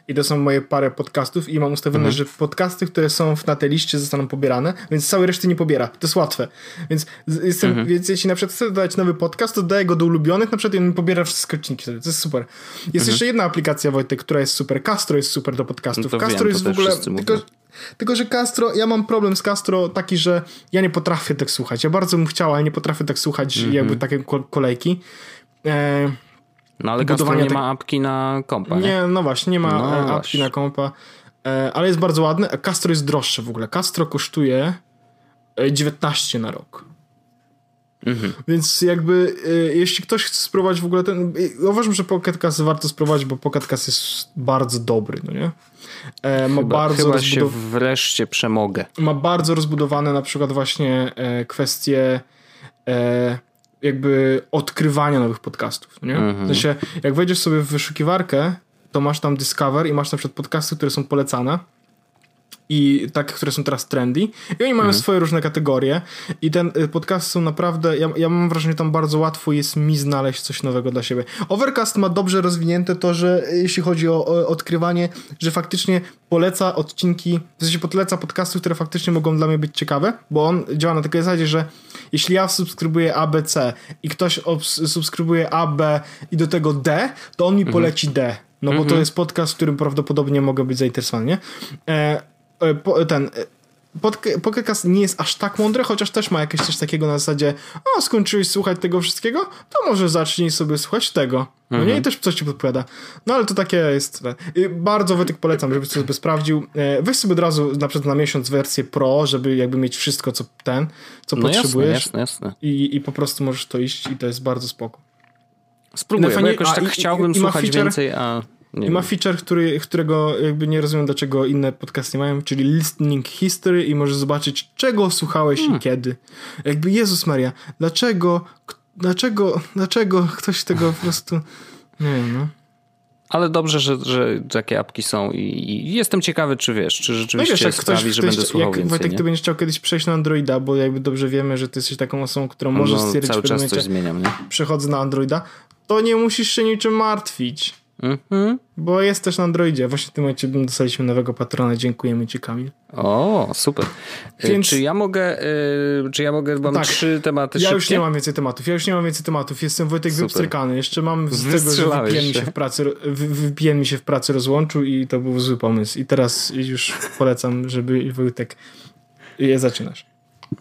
i to są moje parę podcastów i mam ustawione, mhm. że podcasty, które są na tej liście zostaną pobierane, więc całej reszty nie pobiera. To jest łatwe. Więc, jestem, mhm. więc jeśli na przykład chcę dodać nowy podcast, to dodaję go do ulubionych na przykład i on pobiera wszystkie odcinki. To jest super. Jest mhm. jeszcze jedna aplikacja, Wojtek, która jest super. Castro jest super do podcastów. No Castro wiem, jest w ogóle... Tylko, tylko, że Castro, ja mam problem z Castro taki, że ja nie potrafię tak słuchać. Ja bardzo bym chciała, ale nie potrafię tak słuchać mhm. jakby takie kolejki. E no ale Castro nie ma apki na kompa, nie? Nie, no właśnie, nie ma no apki właśnie. na kompa, e, ale jest bardzo ładny. Castro jest droższe w ogóle. Castro kosztuje 19 e, na rok. Mhm. Więc jakby e, jeśli ktoś chce spróbować w ogóle ten... Uważam, że Pocket Cast warto spróbować, bo Pocket Cast jest bardzo dobry, no nie? ma chyba, bardzo chyba się wreszcie przemogę. Ma bardzo rozbudowane na przykład właśnie kwestie jakby odkrywania nowych podcastów, nie? Mhm. W sensie, jak wejdziesz sobie w wyszukiwarkę, to masz tam Discover i masz na przykład podcasty, które są polecane i takie, które są teraz trendy i oni mają mhm. swoje różne kategorie i ten y, podcast są naprawdę, ja, ja mam wrażenie, że tam bardzo łatwo jest mi znaleźć coś nowego dla siebie. Overcast ma dobrze rozwinięte to, że jeśli chodzi o, o odkrywanie, że faktycznie poleca odcinki, w sensie poleca podcasty, które faktycznie mogą dla mnie być ciekawe, bo on działa na takiej zasadzie, że jeśli ja subskrybuję ABC i ktoś subskrybuje AB i do tego D, to on mi mhm. poleci D. No bo to mhm. jest podcast, w którym prawdopodobnie mogę być zainteresowany, nie? E, ten e, Podcast nie jest aż tak mądry, chociaż też ma jakieś coś takiego na zasadzie o, skończyłeś słuchać tego wszystkiego, to może zacznij sobie słuchać tego. No nie? I mhm. też coś ci podpowiada. No ale to takie jest... I bardzo Wojtek polecam, żebyś sobie sprawdził. E, weź sobie od razu na przykład na miesiąc wersję Pro, żeby jakby mieć wszystko, co ten, co no potrzebujesz. Jasne, jasne, jasne. I, I po prostu możesz to iść i to jest bardzo spoko. Spróbuję, no, jakoś tak i, chciałbym i, słuchać feature, więcej, a... Nie I ma feature, który, którego jakby nie rozumiem, dlaczego inne podcasty mają, czyli listening history i możesz zobaczyć, czego słuchałeś hmm. i kiedy. Jakby Jezus Maria, dlaczego, dlaczego, dlaczego ktoś tego po prostu, nie wiem, no. Ale dobrze, że, że takie apki są i, i jestem ciekawy, czy wiesz, czy rzeczywiście no wiesz, sprawi, ktoś, że ktoś, będę słuchał jak, więcej. Wojtek, nie? ty będziesz chciał kiedyś przejść na Androida, bo jakby dobrze wiemy, że ty jesteś taką osobą, którą możesz no, stwierdzić cały czas coś zmieniam, nie? Przechodzę na Androida, to nie musisz się niczym martwić. Mhm. Bo jest też na Androidzie. Właśnie w tym momencie dostaliśmy nowego patrona. Dziękujemy Ci, Kamil. O, super. E, Więc... Czy ja mogę, yy, czy ja mogę, mam tak. trzy tematy Ja szybkie? już nie mam więcej tematów. Ja już nie mam więcej tematów. Jestem Wojtek wypstrykany. Jeszcze mam z tego, że wypijen mi, się w pracy, wypijen mi się w pracy rozłączył i to był zły pomysł. I teraz już polecam, żeby Wojtek je zaczynasz.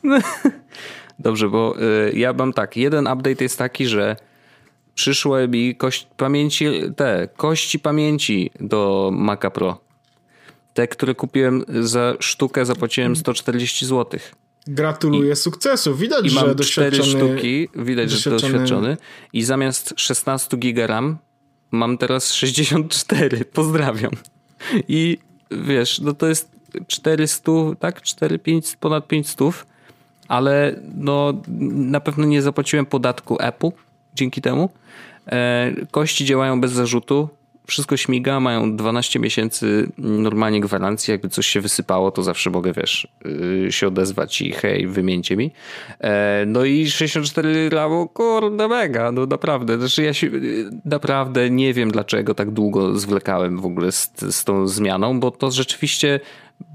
Dobrze, bo y, ja mam tak. Jeden update jest taki, że przyszły mi kości pamięci, te kości pamięci do Maca Pro. Te, które kupiłem za sztukę, zapłaciłem 140 zł. Gratuluję I, sukcesu. Widać, i że mam doświadczony... sztuki, widać, doświadczony... że doświadczony. I zamiast 16 giga RAM mam teraz 64. Pozdrawiam. I wiesz, no to jest 400, tak? 4, 5, ponad 500, ale no na pewno nie zapłaciłem podatku Apple dzięki temu. E, kości działają bez zarzutu wszystko śmiga, mają 12 miesięcy normalnie gwarancji, jakby coś się wysypało, to zawsze mogę, wiesz, y, się odezwać i hej, wymieńcie mi. E, no i 64 ramu, kurde mega, no naprawdę. Znaczy ja się y, naprawdę nie wiem, dlaczego tak długo zwlekałem w ogóle z, z tą zmianą, bo to rzeczywiście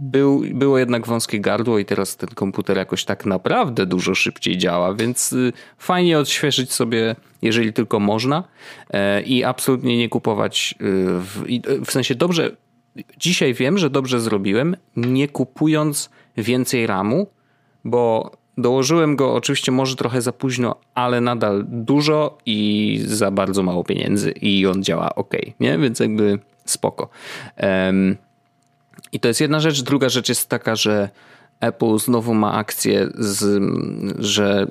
był, było jednak wąskie gardło i teraz ten komputer jakoś tak naprawdę dużo szybciej działa, więc y, fajnie odświeżyć sobie, jeżeli tylko można e, i absolutnie nie kupować y, w, w sensie dobrze, dzisiaj wiem, że dobrze zrobiłem, nie kupując więcej RAMu, bo dołożyłem go oczywiście może trochę za późno, ale nadal dużo i za bardzo mało pieniędzy i on działa ok, nie? Więc jakby spoko. Um, i to jest jedna rzecz. Druga rzecz jest taka, że Apple znowu ma akcję, z, że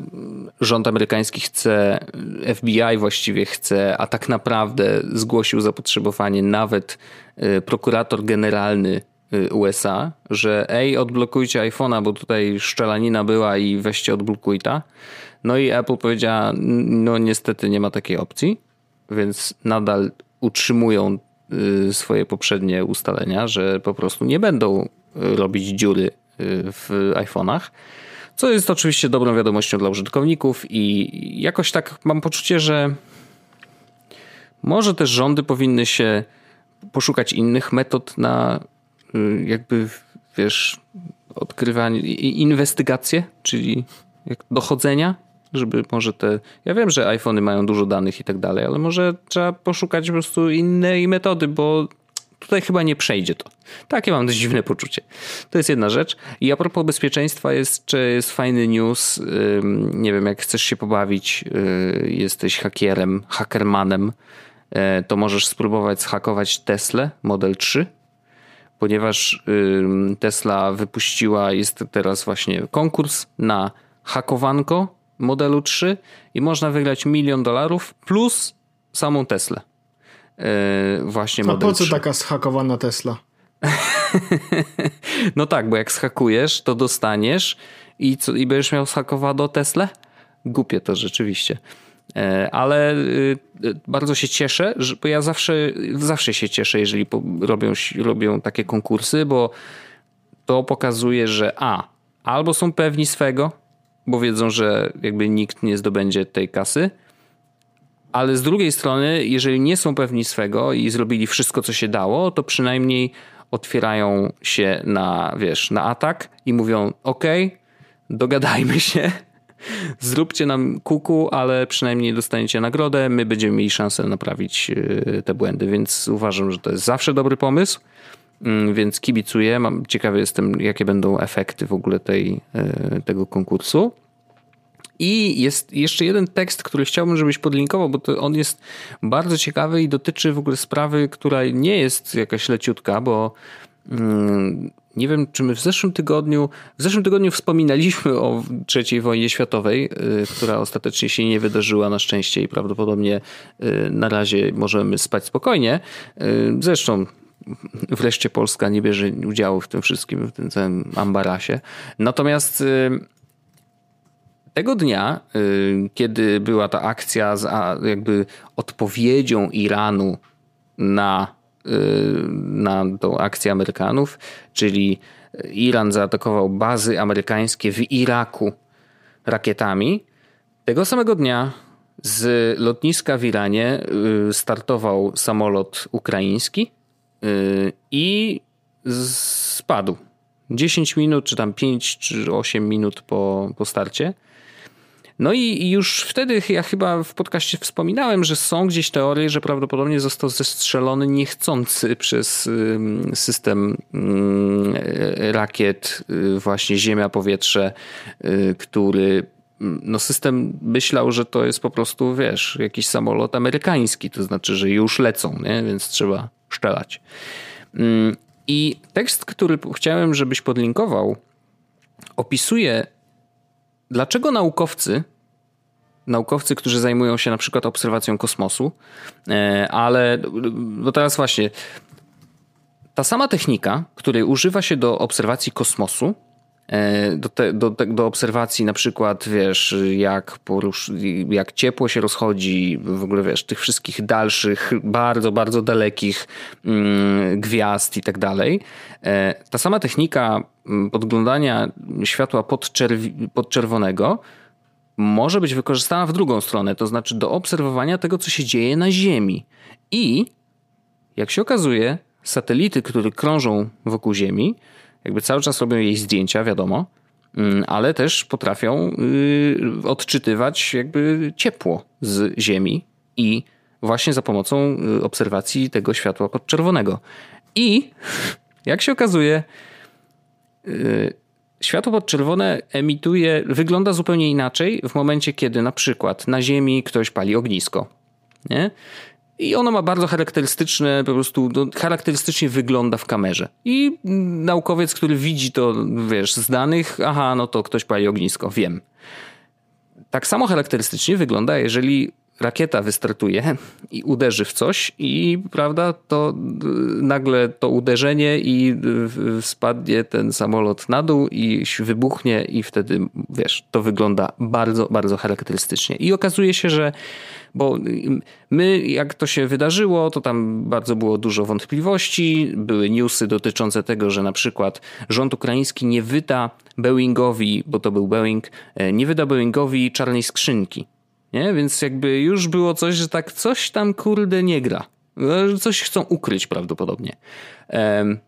rząd amerykański chce, FBI właściwie chce, a tak naprawdę zgłosił zapotrzebowanie nawet y, prokurator generalny y, USA, że ej, odblokujcie iPhone'a, bo tutaj szczelanina była i weźcie odblokuj ta. No i Apple powiedziała, no niestety nie ma takiej opcji, więc nadal utrzymują swoje poprzednie ustalenia, że po prostu nie będą y, robić dziury y, w iPhone'ach. Co jest oczywiście dobrą wiadomością dla użytkowników, i jakoś tak mam poczucie, że może też rządy powinny się poszukać innych metod na jakby, wiesz, odkrywanie, inwestygacje, czyli dochodzenia żeby może te. Ja wiem, że iPhony mają dużo danych i tak dalej, ale może trzeba poszukać po prostu innej metody, bo tutaj chyba nie przejdzie to. Takie mam dość dziwne poczucie. To jest jedna rzecz. I a propos bezpieczeństwa jest, jest fajny news. Nie wiem, jak chcesz się pobawić, y, jesteś hakierem, hackermanem, e, to możesz spróbować zhakować Tesla Model 3 ponieważ Tesla wypuściła, jest teraz właśnie konkurs na hakowanko modelu 3 i można wygrać milion dolarów plus samą Teslę. Yy, właśnie A po co 3. taka zhakowana Tesla? no tak, bo jak schakujesz, to dostaniesz i, co, i będziesz miał zhakowaną Teslę? Głupie to rzeczywiście. E, ale y, bardzo się cieszę, bo ja zawsze, zawsze się cieszę, jeżeli robią, robią takie konkursy, bo to pokazuje, że a, albo są pewni swego, bo wiedzą, że jakby nikt nie zdobędzie tej kasy. Ale z drugiej strony, jeżeli nie są pewni swego i zrobili wszystko, co się dało, to przynajmniej otwierają się na, wiesz, na atak i mówią: OK, dogadajmy się, zróbcie nam kuku, ale przynajmniej dostaniecie nagrodę, my będziemy mieli szansę naprawić e, te błędy, więc uważam, że to jest zawsze dobry pomysł. Mm, więc kibicuję. Mam, ciekawy jestem, jakie będą efekty w ogóle tej, e, tego konkursu. I jest jeszcze jeden tekst, który chciałbym, żebyś podlinkował, bo on jest bardzo ciekawy i dotyczy w ogóle sprawy, która nie jest jakaś leciutka, bo mm, nie wiem, czy my w zeszłym tygodniu, w zeszłym tygodniu wspominaliśmy o III wojnie światowej, y, która ostatecznie się nie wydarzyła na szczęście i prawdopodobnie y, na razie możemy spać spokojnie. Zresztą wreszcie Polska nie bierze udziału w tym wszystkim, w tym całym ambarasie. Natomiast tego dnia, y, kiedy była ta akcja z jakby odpowiedzią Iranu na, y, na tą akcję Amerykanów, czyli Iran zaatakował bazy amerykańskie w Iraku rakietami, tego samego dnia z lotniska w Iranie y, startował samolot ukraiński i spadł. 10 minut, czy tam 5 czy 8 minut po, po starcie. No i już wtedy ja chyba w podcaście wspominałem, że są gdzieś teorie, że prawdopodobnie został zestrzelony niechcący przez system rakiet y, właśnie ziemia-powietrze, y, który no system myślał, że to jest po prostu, wiesz, jakiś samolot amerykański, to znaczy, że już lecą, nie? więc trzeba szczelać. I tekst, który chciałem, żebyś podlinkował, opisuje dlaczego naukowcy, naukowcy, którzy zajmują się na przykład obserwacją kosmosu, e, ale bo teraz właśnie ta sama technika, której używa się do obserwacji kosmosu, e, do, te, do, do obserwacji na przykład, wiesz, jak, porusz, jak ciepło się rozchodzi, w ogóle wiesz, tych wszystkich dalszych, bardzo, bardzo dalekich mm, gwiazd i tak dalej. E, ta sama technika mm, podglądania światła podczerwonego może być wykorzystana w drugą stronę, to znaczy do obserwowania tego, co się dzieje na Ziemi. I jak się okazuje, satelity, które krążą wokół Ziemi, jakby cały czas robią jej zdjęcia, wiadomo, mm, ale też potrafią y, odczytywać jakby ciepło z Ziemi i właśnie za pomocą y, obserwacji tego światła podczerwonego. I jak się okazuje, y, światło podczerwone emituje, wygląda zupełnie inaczej w momencie, kiedy na przykład na Ziemi ktoś pali ognisko. Nie? I ono ma bardzo charakterystyczne, po prostu no, charakterystycznie wygląda w kamerze. I naukowiec, który widzi to, wiesz, z danych, aha, no to ktoś pali ognisko, wiem. Tak samo charakterystycznie wygląda, jeżeli rakieta wystartuje i uderzy w coś i prawda, to nagle to uderzenie i spadnie ten samolot na dół i wybuchnie i wtedy, wiesz, to wygląda bardzo, bardzo charakterystycznie. I okazuje się, że bo my, jak to się wydarzyło, to tam bardzo było dużo wątpliwości. Były newsy dotyczące tego, że na przykład rząd ukraiński nie wyda Boeingowi, bo to był Boeing, e, nie wyda Boeingowi czarnej skrzynki. Nie? Więc jakby już było coś, że tak coś tam kurde nie gra. No, coś chcą ukryć prawdopodobnie. Um,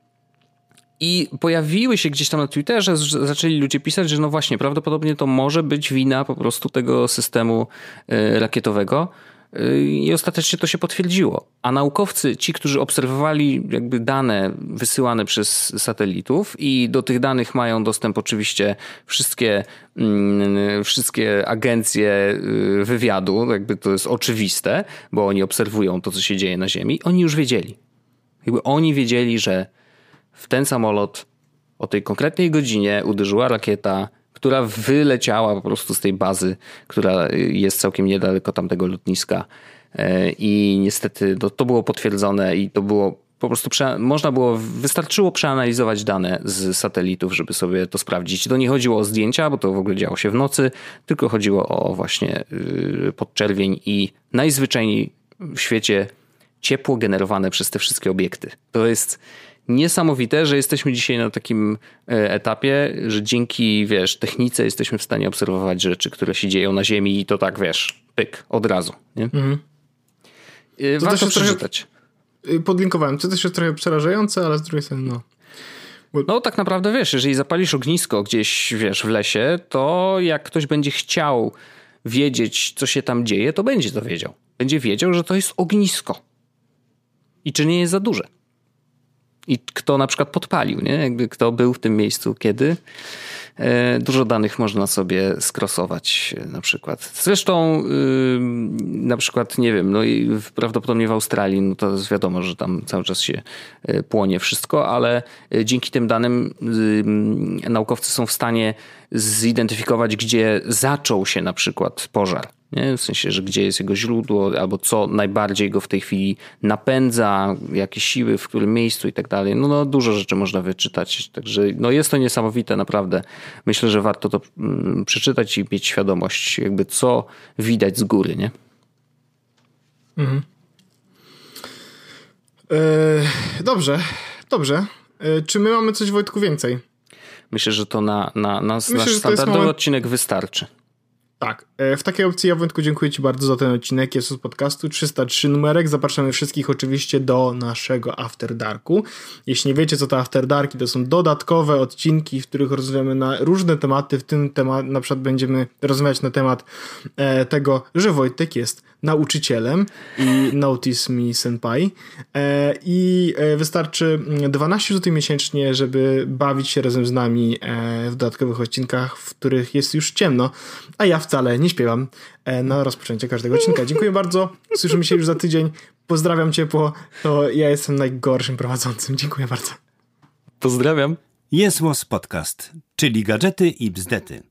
i pojawiły się gdzieś tam na Twitterze, zaczęli ludzie pisać, że no właśnie, prawdopodobnie to może być wina po prostu tego systemu e, rakietowego. E, I ostatecznie to się potwierdziło. A naukowcy, ci, którzy obserwowali jakby dane wysyłane przez satelitów i do tych danych mają dostęp oczywiście wszystkie, mm, wszystkie agencje e, wywiadu, jakby to jest oczywiste, bo oni obserwują to, co się dzieje na Ziemi, oni już wiedzieli. Jakby oni wiedzieli, że w ten samolot o tej konkretnej godzinie uderzyła rakieta, która wyleciała po prostu z tej bazy, która jest całkiem niedaleko tamtego lotniska. E, I niestety to, to było potwierdzone i to było po prostu można było, wystarczyło przeanalizować dane z satelitów, żeby sobie to sprawdzić. To nie chodziło o zdjęcia, bo to w ogóle działo się w nocy, tylko chodziło o właśnie y, podczerwień i najzwyczajniej w świecie ciepło generowane przez te wszystkie obiekty. To jest niesamowite, że jesteśmy dzisiaj na takim e, etapie, że dzięki, wiesz, technice jesteśmy w stanie obserwować rzeczy, które się dzieją na Ziemi i to tak, wiesz, pyk, od razu. Nie? Mhm. E, to Warto przeczytać. Trochę, podlinkowałem. To też jest trochę przerażające, ale z drugiej strony, no. Bo... No tak naprawdę, wiesz, jeżeli zapalisz ognisko gdzieś, wiesz, w lesie, to jak ktoś będzie chciał wiedzieć, co się tam dzieje, to będzie to wiedział. Będzie wiedział, że to jest ognisko. I czy nie jest za duże i kto na przykład podpalił, nie? Jakby kto był w tym miejscu kiedy. E, dużo danych można sobie skrosować e, na przykład. Zresztą na przykład, nie wiem, no i prawdopodobnie w Australii, no to jest wiadomo, że tam cały czas się e, płonie wszystko, ale dzięki tym danym naukowcy są w stanie zidentyfikować, gdzie zaczął się na przykład pożar. Nie? W sensie, że gdzie jest jego źródło, albo co najbardziej go w tej chwili napędza, jakie siły, w którym miejscu i tak dalej. No, no dużo rzeczy można wyczytać. Także no jest to niesamowite, naprawdę. Myślę, że warto to mm, przeczytać i mieć świadomość, jakby co widać z góry, nie? Mhm. E, dobrze, dobrze. E, czy my mamy coś, Wojtku, więcej? Myślę, że to na, na, na Myślę, nasz standardowy moment... odcinek wystarczy. Tak. E, w takiej opcji ja Wojtku dziękuję Ci bardzo za ten odcinek jest z podcastu 303 numerek. Zapraszamy wszystkich oczywiście do naszego After Darku. Jeśli nie wiecie co to After Darki, to są dodatkowe odcinki, w których rozmawiamy na różne tematy. W tym temat na przykład będziemy rozmawiać na temat e, tego, że Wojtek jest nauczycielem i Notice Me Senpai e, i e, wystarczy 12 zł miesięcznie, żeby bawić się razem z nami e, w dodatkowych odcinkach, w których jest już ciemno, a ja wcale nie nie śpiewam e, na rozpoczęcie każdego odcinka. Dziękuję bardzo. Słyszymy się już za tydzień. Pozdrawiam ciepło. To ja jestem najgorszym prowadzącym. Dziękuję bardzo. Pozdrawiam. Jest Podcast, czyli gadżety i bzdety.